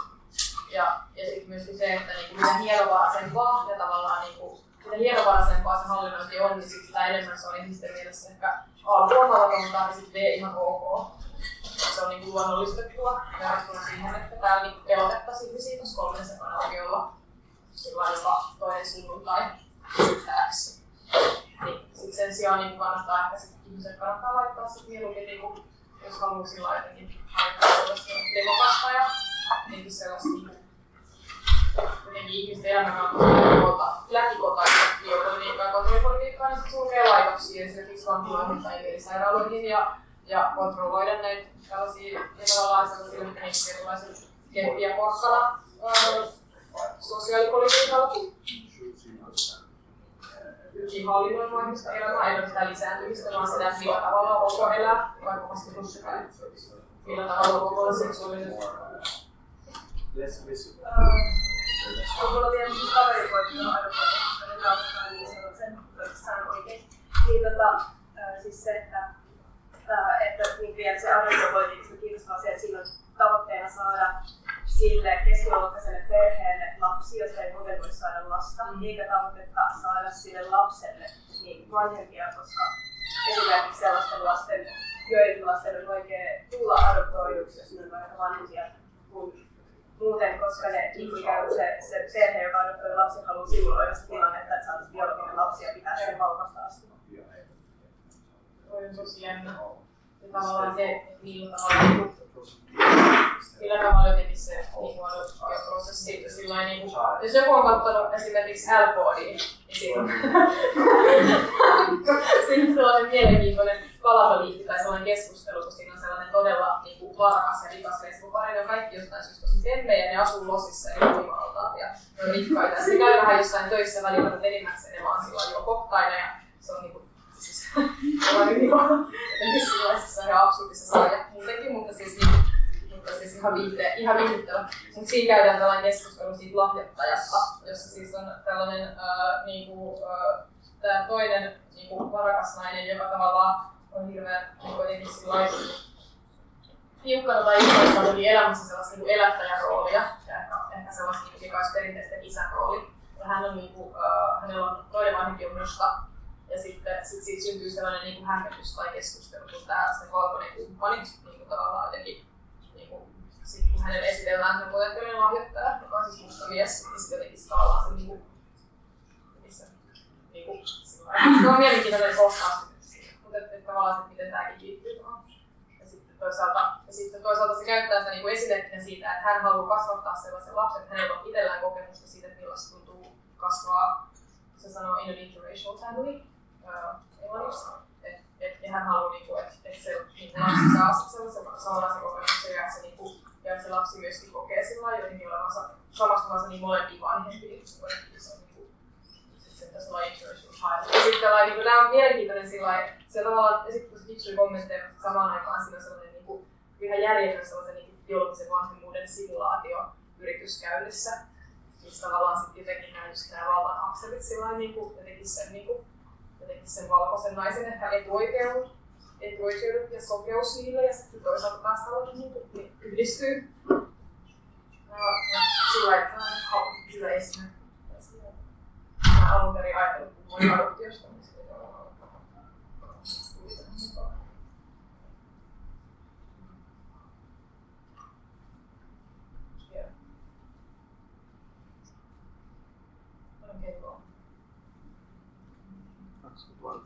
Ja, ja sitten myöskin se, että niin kuin, mitä hienovaraisempaa ja tavallaan niin kuin, mitä hienovaraisempaa se hallinnointi on, niin sit sitä enemmän se on ihmisten mielessä ehkä A huomaamatonta ja sitten B ihan ok. Se on niin kuin luonnollistettua verrattuna siihen, että täällä niin pelotettaisiin ihmisiä tuossa kolmen sekanakin olla sillä jopa toinen sunnuntai X. Niin, sen sijaan niin kannattaa ehkä sit ihmiset kannattaa laittaa sit mieluummin, niin kuin, jos haluaa sillä jotenkin laittaa sellaista demokasta ja jotenkin sellaista niin jotenkin ihmisten elämänkannalta lähikotaista biopolitiikkaa ja kontrollipolitiikkaa, niin se sulkee laitoksia esimerkiksi vankiloihin tai mielisairaaloihin ja, ja kontrolloida näitä tällaisia tavallaan sellaisia mekanismeja, keppiä porkkana sosiaalipolitiikalla pyrkii hallinnoimaan elämää, ei ole sitä lisääntymistä, vaan sitä, millä tavalla onko elää, vaikka vastitussakaan, millä tavalla onko olla seksuaalinen. Mulla vielä siis kaveri koittaa aina sen, että sanon oikein. Niin tota, siis se, että, että niin vielä se kiinnostaa se, että siinä on tavoitteena saada sille keskiluokkaiselle perheelle lapsi, jos ei muuten voi saada lasta, mm. eikä tavoitetta saada sille lapselle niin vanhempia, koska esimerkiksi sellaisten lasten, joidenkin lasten on vaikea tulla adoptoiduksi, jos ne on vaikka vanhempia kuin muuten, koska ne niin ikään se, se perhe, joka adoptoi lapsen, haluaa simuloida sitä tilannetta, että saataisiin biologinen lapsi ja pitää sen vauvasta asti. On tosi jännä. Ja tavallaan se, millä tavalla millä tavalla jotenkin se niin prosessi sillä niin kuin, jos joku on katsonut esimerkiksi L-koodia, niin siinä on, siinä on sellainen mielenkiintoinen palavaliikki tai sellainen keskustelu, kun siinä on sellainen todella niin kuin, varakas ja rikas lesbopari, ne on kaikki jostain syystä tosi temmejä, ja ne asuu losissa ja voimaltaan ja ne on rikkaita. Ja sitten käy vähän jossain töissä välillä, mutta enimmäkseen ne vaan sillä juo koktaina ja se on niin kuin, on niin kuin, ihan absurdissa sarja muutenkin, mutta siis niin, mutta siis ihan, viihde, ihan viihdyttävä. Mutta siinä käydään tällainen keskustelu siitä lahjoittajasta, jossa siis on tällainen äh, niinku, äh, tämä toinen niinku, varakas nainen, joka tavallaan on hirveän jotenkin sillä tiukkana tai innoissaan oli elämässä sellaista niinku, elättäjän roolia ja ehkä, ehkä sellaista joka olisi perinteisten isän rooli. Ja hän on, niinku, äh, hänellä on toinen vanhempi on musta ja sitten sit siitä syntyy sellainen niin kuin hämmentys tai keskustelu, kun tämä se valkoinen kumppani niin kuin tavallaan jotenkin sitten kun hänelle esitellään se potentiaalinen lahjoittaja, joka on siis musta mies, niin sitten jotenkin se tavallaan se niinku, missä, niinku, se on mielenkiintoinen kohtaus, mutta että, että tavallaan se, miten tämäkin liittyy tuohon. Ja sitten toisaalta, ja sitten toisaalta se käyttää sitä niinku esimerkkinä siitä, että hän haluaa kasvattaa sellaisen lapsen, että hänellä on itsellään kokemusta siitä, että millaista tuntuu kasvaa, se sanoo in an interracial family, uh, englanniksi. Et, et, ja hän haluaa, niinku, että et se niinku, lapsi saa sellaisen samanlaisen kokemuksen ja se niinku, ja että se lapsi myöskin kokee sillä jotenkin olevansa samastuvansa niin molempiin vanhempiin. Se on niin sitten tässä lain Ja sitten lailla, niin tämä on mielenkiintoinen sillä lailla, se tavallaan esittää fiksuja kommentteja, mutta samaan aikaan siinä on sellainen niin kuin, ihan järjetön sellaisen niin biologisen vanhemmuuden simulaatio yritys käynnissä. Siis tavallaan sitten jotenkin nämä, just nämä vallan akselit sillä niin kuin, jotenkin sen, niin kuin, jotenkin sen valkoisen naisen ehkä etuoikeus etuoikeudet ja sokeus niille ja sitten toisaalta taas halutaan niin yhdistyy. Ja, ja sillä lailla hyvä esimerkki. Mä alun perin ajatellut, kun voi adoptiosta,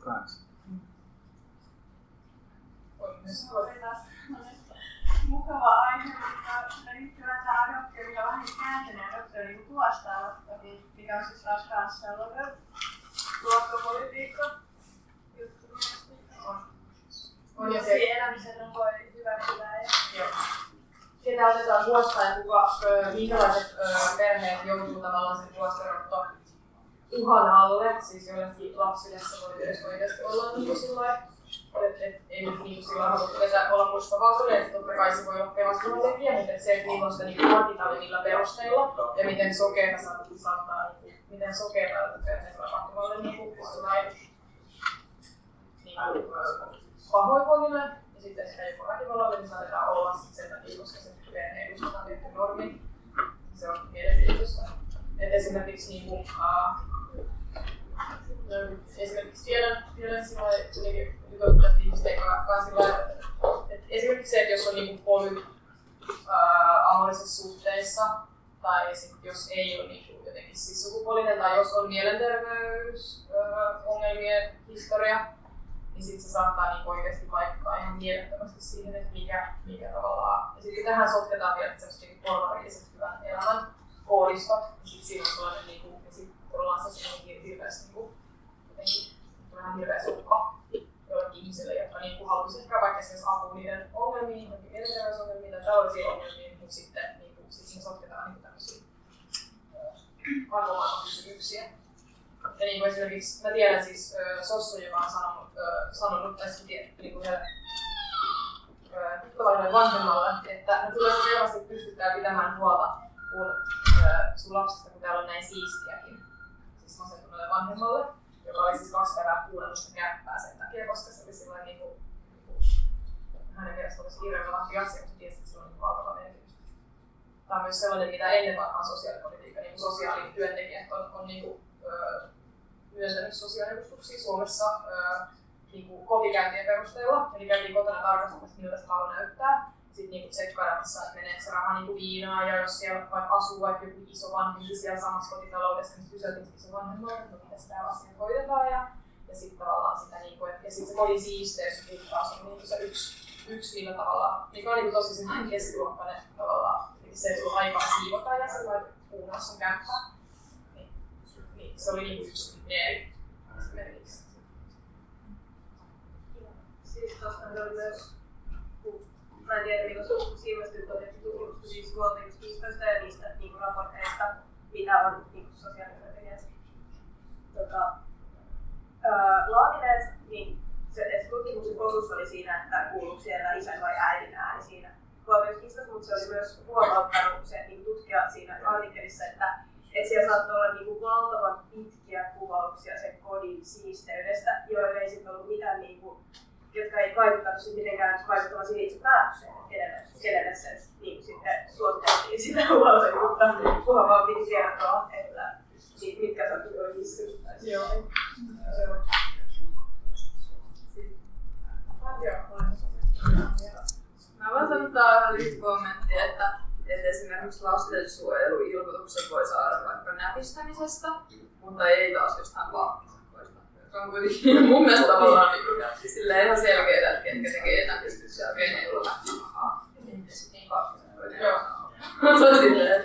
sitten Kaksikymmentäkahdeksan. mukava aihe, mutta liittyvä tähän adoptioon ja vähän kääntäneen adoptioon niin huostaanotto, mikä on siis taas kanssa sellainen luokkapolitiikka juttu On. On ja se elämisen voi hyväksyä. Ja... Ketä otetaan huostaan ja kuka, minkälaiset perheet joutuu tavallaan sen huostaanotto uhan alle, siis jollekin lapsille se voi oikeasti olla niin kuin sillä että et, ei nyt niin sillä haluta vetää olla mustavalkoinen, että totta kai se voi olla pelastunut tekijä, mutta se, että millaista niin harkitaan perusteilla ja miten sokeita saattaa, saattaa miten sokeita perheessä tapahtuvalle niin kuin, niin niin pahoinvoinnille ja sitten sitä joku väkivallalle, niin saatetaan olla sit sen takia, koska se perhe edustaa tietty normi. Se on mielenkiintoista. Et esimerkiksi niin kuin, uh, esimerkiksi tiedän, tiedän sillä jutut tästä ihmisten kanssa sillä että esimerkiksi se, että jos on niin poly amorisissa suhteissa, tai sit jos ei ole niin kuin jotenkin siis sukupuolinen, tai jos on mielenterveysongelmien historia, niin sitten se saattaa niin oikeasti vaikuttaa ihan mielettömästi siihen, että mikä, mikä tavallaan... Ja sitten tähän sotketaan vielä sellaiset niin porvarilliset hyvän elämän koodistot, ja sitten siinä on sellainen, niin kuin, ja sitten ollaan se niin hirveästi niin kuin, jotenkin vähän hirveä suppa joillekin ihmisille, jotka niin kuin haluaisivat ehkä vaikka esimerkiksi apua niiden ongelmiin, jotenkin mielenterveysongelmiin tai taloudellisiin ongelmiin, mutta sitten niin kuin, sit siinä sotketaan niin tämmöisiä arvomaailman kysymyksiä. Ja niin kuin esimerkiksi, mä tiedän siis äh, Sossu, joka on sanonut, äh, sanonut tai sitten niin kuin tuttavalle vanhemmalle, että no kyllä selvästi pystytään pitämään huolta kun äh, sun lapsesta, kun täällä on näin siistiäkin, siis masentuneelle vanhemmalle, joka oli siis kaksi päivää kuunnellut sitä kämppää sen takia, koska se oli silloin niin kuin, hänen mielestä olisi irrelevanttia asia, mutta tiesi, että on niin valtava merkitys. Tämä on myös sellainen, mitä ennen vanhaan sosiaalipolitiikka, niin sosiaalityöntekijät on, on niin kuin, myöntänyt sosiaaliavustuksia Suomessa niin kuin kotikäyntien perusteella. Eli käytiin kotona tarkastamassa, miltä se talo näyttää. Sitten niin tsekkailemassa, että meneekö se raha niin viinaa ja jos siellä vaikka asuu vaikka joku iso vanhempi siellä samassa kotitaloudessa, niin kyseltiin iso vanhemmalta, että miten sitä asiaa hoidetaan. Ja, ja sitten tavallaan sitä, niin kuin, ja sitten se kodin siisteys taas on niin se yksi, yksi millä tavalla, mikä on niin tosi semmoinen keskiluokkainen tavallaan, eli se ei ollut aikaa siivota ja sillä kuunnassa kämppää. Niin, niin, se oli niin yksi esimerkiksi. Siis tuosta myös, mä en tiedä milloin siivostyt on tehty tutkimusta siis huoltajuuskiistoista ja niistä niin raporteista, mitä on niin sosiaalityöntekijät tota, laatineet, niin se, se tutkimuksen fokus oli siinä, että kuuluuko siellä isän vai äidin ääni siinä huoltajuuskiistossa, mutta se oli myös huomauttanut se niin tutkija siinä artikkelissa, että että siellä saattoi olla niinku valtavan pitkiä kuvauksia sen kodin siisteydestä, joille ei sitten ollut mitään niinku jotka ei vaikuttanut sitten mitenkään vaikuttamaan siihen itse päätökseen, että kenelle, kenelle se niin sitten sitä huoltajuutta, kunhan vaan piti kertoa, että mitkä sattui oikeasti. Joo. Mä voin sanoa tähän lyhyt kommentti, että, että esimerkiksi lastensuojeluilmoituksen voi saada vaikka näpistämisestä, mutta ei taas jostain vaatteesta se on kuitenkin mun mielestä tavallaan niin silleen ihan selkeää, että ketkä tekee näpistyksiä ja kenen ei ole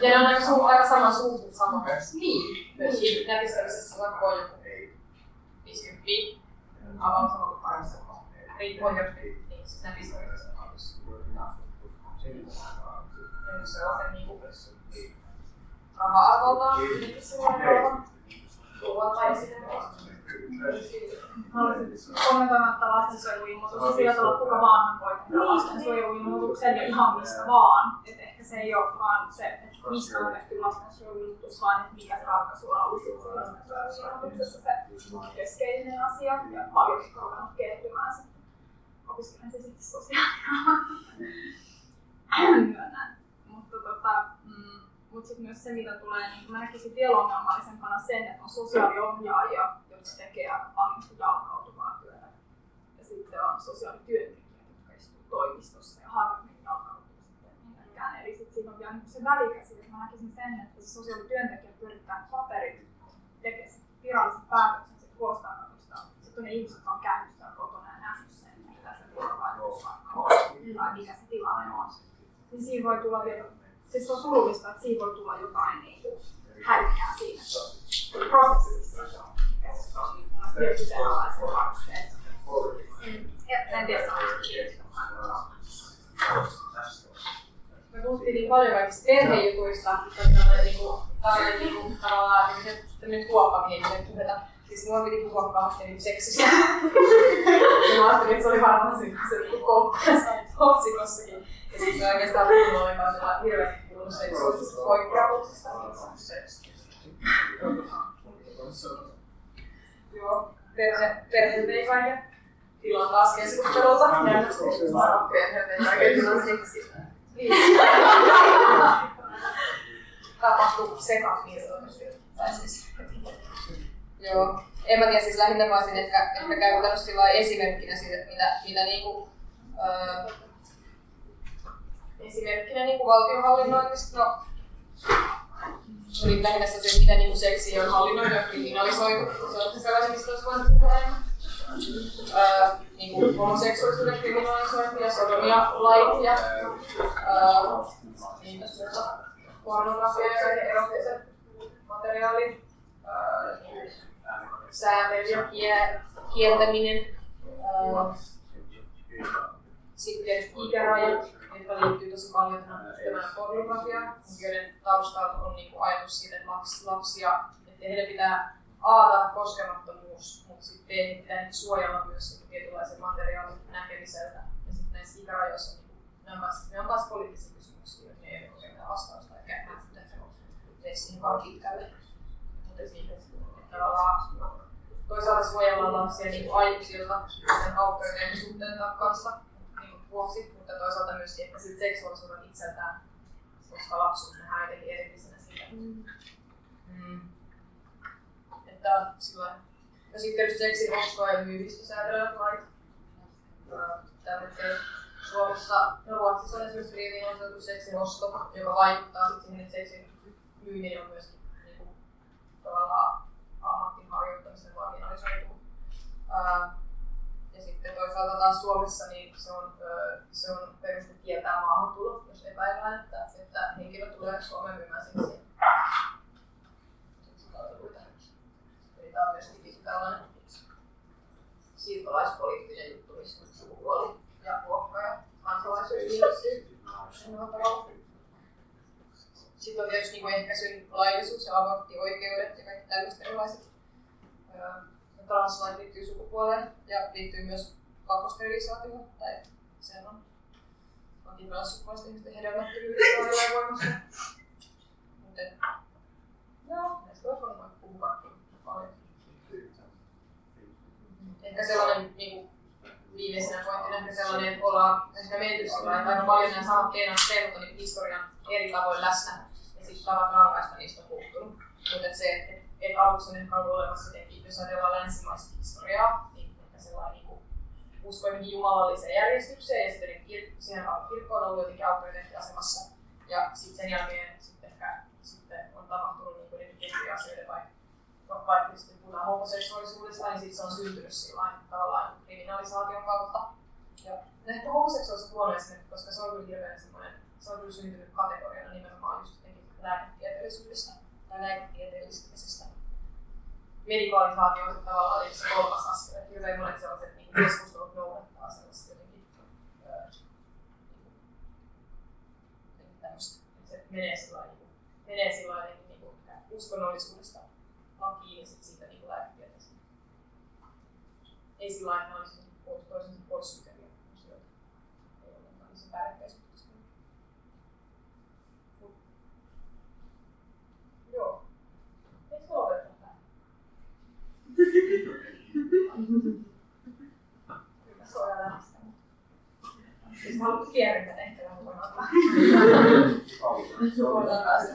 Ja ne on aika, su- aika sama suhde sama. Niin. Myös näpistämisessä vaikka on joku 50 avaus on ollut parissa. Riippuen jos niin siis näpistämisessä on jos se on se niinku raha-arvoltaan, niin se on tuolla tai sitten Haluaisin kommentoimatta lastensuojeluilmoitusta sillä tavalla, kuka vaan voi tehdä lastensuojeluilmoituksen ja ihan mistä vaan. Et ehkä se ei ole vaan se, että mistä on tehty lastensuojeluilmoitus, vaan että mikä se ratkaisu on ollut lastensuojeluilmoituksessa se keskeinen asia ja paljon on ruvennut kehittymään se. Opiskelen se sitten sosiaalialalla. Myönnän. Mutta tota, mm, mutta sitten myös se, mitä tulee, niin mä näkisin vielä ongelmallisempana sen, että on sosiaaliohjaajia, jotka tekee aika jalkautuvaa työtä. Ja sitten on sosiaalityöntekijät, jotka istuu toimistossa ja harvemmin jalkautuu sitten minnekään. Eli sitten siinä on vielä niin se välikäsi, että mä näkisin sen, että se sosiaalityöntekijä pyörittää paperit, tekee viralliset päätökset sit huostaanotosta. Sitten ne ihmiset on käynyt siellä kotona ja nähnyt sen, mitä se vuorovaikutus on tai mikä se tilanne on. Niin siinä voi tulla vielä siis on surullista, että siinä voi tulla jotain niin häikkää siinä prosessissa. En tiedä, Me puhuttiin niin paljon kaikista perhejutuista, että tällainen niinku, tällainen niinku, tavallaan tämmöinen kuoppa miten puhuta. Siis mua piti puhua kahteen seksistä. ja mä ajattelin, että se oli varmaan se, se niinku otsikossakin. Ja sitten me oikeastaan puhunut olemaan sitä hirveästi puhunut seksuaalisesta poikkeavuuksista. Joo, perhe, perhe vei kaiken. tilan taas keskustelulta. Perheiden kaiken tilan seksiä. Tapahtuu sekaan niin sanotusti. Tai siis Joo. En mä tiedä, siis lähinnä vaan sen ehkä, ehkä käytännössä sillä esimerkkinä siitä, mitä, mitä niinku, öö, esimerkkinä niinku valtionhallinnoinnista, no, oli lähinnä se, mitä niinku seksi on hallinnoitu ja kriminalisoitu. Se on sellaisia, mistä olisi voinut puhua. Öö, niinku homoseksuaalisuuden kriminalisointi ja sodomia lait ja öö, niin pornografia ja erottiset materiaalit. Öö, sääntely ja kie- kieltäminen. Öö, sitten ikärajat, jotka liittyy tosi paljon tähän tämän pornografiaan, joiden taustalla on niinku ajatus siitä, että lapsi, lapsia, että heille pitää A taata koskemattomuus, mutta sitten B heitä pitää suojella myös tietynlaisen materiaalin näkemiseltä. Ja sitten näissä ikärajoissa niinku, ne on myös, ne on myös poliittisia kysymyksiä, ne ei ole mitään vastausta eikä tee siihen vaan pitkälle. Mutta siitä, että tavallaan toisaalta suojellaan lapsia niin aikuisilta sen aukkojen suhteen kanssa niin vuoksi, mutta toisaalta myös ehkä siltä seksuaalisuuden itseltään, koska lapsuus nähdään jotenkin erillisenä siitä. Mm. Että sillä ja sitten tietysti seksin ostoa ja myymistä säätelevät lait. Tällä hetkellä Suomessa ja Ruotsissa on esimerkiksi kriminalisoitu seksin osto, joka vaikuttaa sitten siihen, että seksin myyminen on myöskin niin kuin, tavallaan ammatin harjoittamisen. Ja sitten toisaalta taas Suomessa niin se on, se on peruste kieltää maahantulo, jos epäillään, että, että henkilö tulee Suomeen myymään seksiä. Eli tämä on myöskin tällainen siirtolaispoliittinen juttu, missä sukupuoli ja ruokka ja kansalaisuus liittyy. Sitten on tietysti niin ehkäisyn laillisuus ja aborttioikeudet ja kaikki tällaiset erilaiset translait liittyy sukupuoleen ja liittyy myös pakosterilisaatioon, tai sen on onkin transsukupuolisten ihmisten hedelmättömyydessä on edelleen voimassa. Mutta joo, näistä olisi varmaan puhua paljon. Ehkä sellainen niin viimeisenä pointtina ehkä sellainen, että ollaan ehkä menty sillä että aika paljon nämä samat teemat, niin historian eri tavoin läsnä ja sitten tavat rankaista niistä on puuttunut. Mutta se, että et, et aluksi on ehkä ollut olemassa jotenkin, jos ajatellaan länsimaista historiaa, niin ehkä sellainen niin kuin, usko jotenkin jumalalliseen järjestykseen ja sitten kir- siihen kirkko on ollut jotenkin auktoriteettiasemassa. Ja sitten sen jälkeen sitten ehkä sitten on tapahtunut niin kuin tiettyjä asioita, vaikka no, vaikka sitten puhutaan homoseksuaalisuudesta, niin sitten se on syntynyt sillä tavallaan kriminalisaation kautta. Ja ehkä homoseksuaalisuus on huono esimerkki, koska se on kyllä hirveän semmoinen, se on kyllä syntynyt kategoriana nimenomaan just jotenkin lääketieteellisyydestä tai lääketieteellistymisestä. Medikalisaatio on tavallaan eli se kolmas askel, että hirveän monet sellaiset niin keskustelut noudattaa sellaista jotenkin tämmöistä, että se menee sillä niin menee sillä jotenkin niin kuin, uskonnollisuudesta lakiin ja sitten siitä niin lääketieteestä. Ei sillä lailla, että ne olisi toisensa pois sulkevia asioita. Ei niin se päällekkäisyyttä. Suoraan lähteä. Jos haluat kierrytä tehtävän huonolta. Suoraan päästä.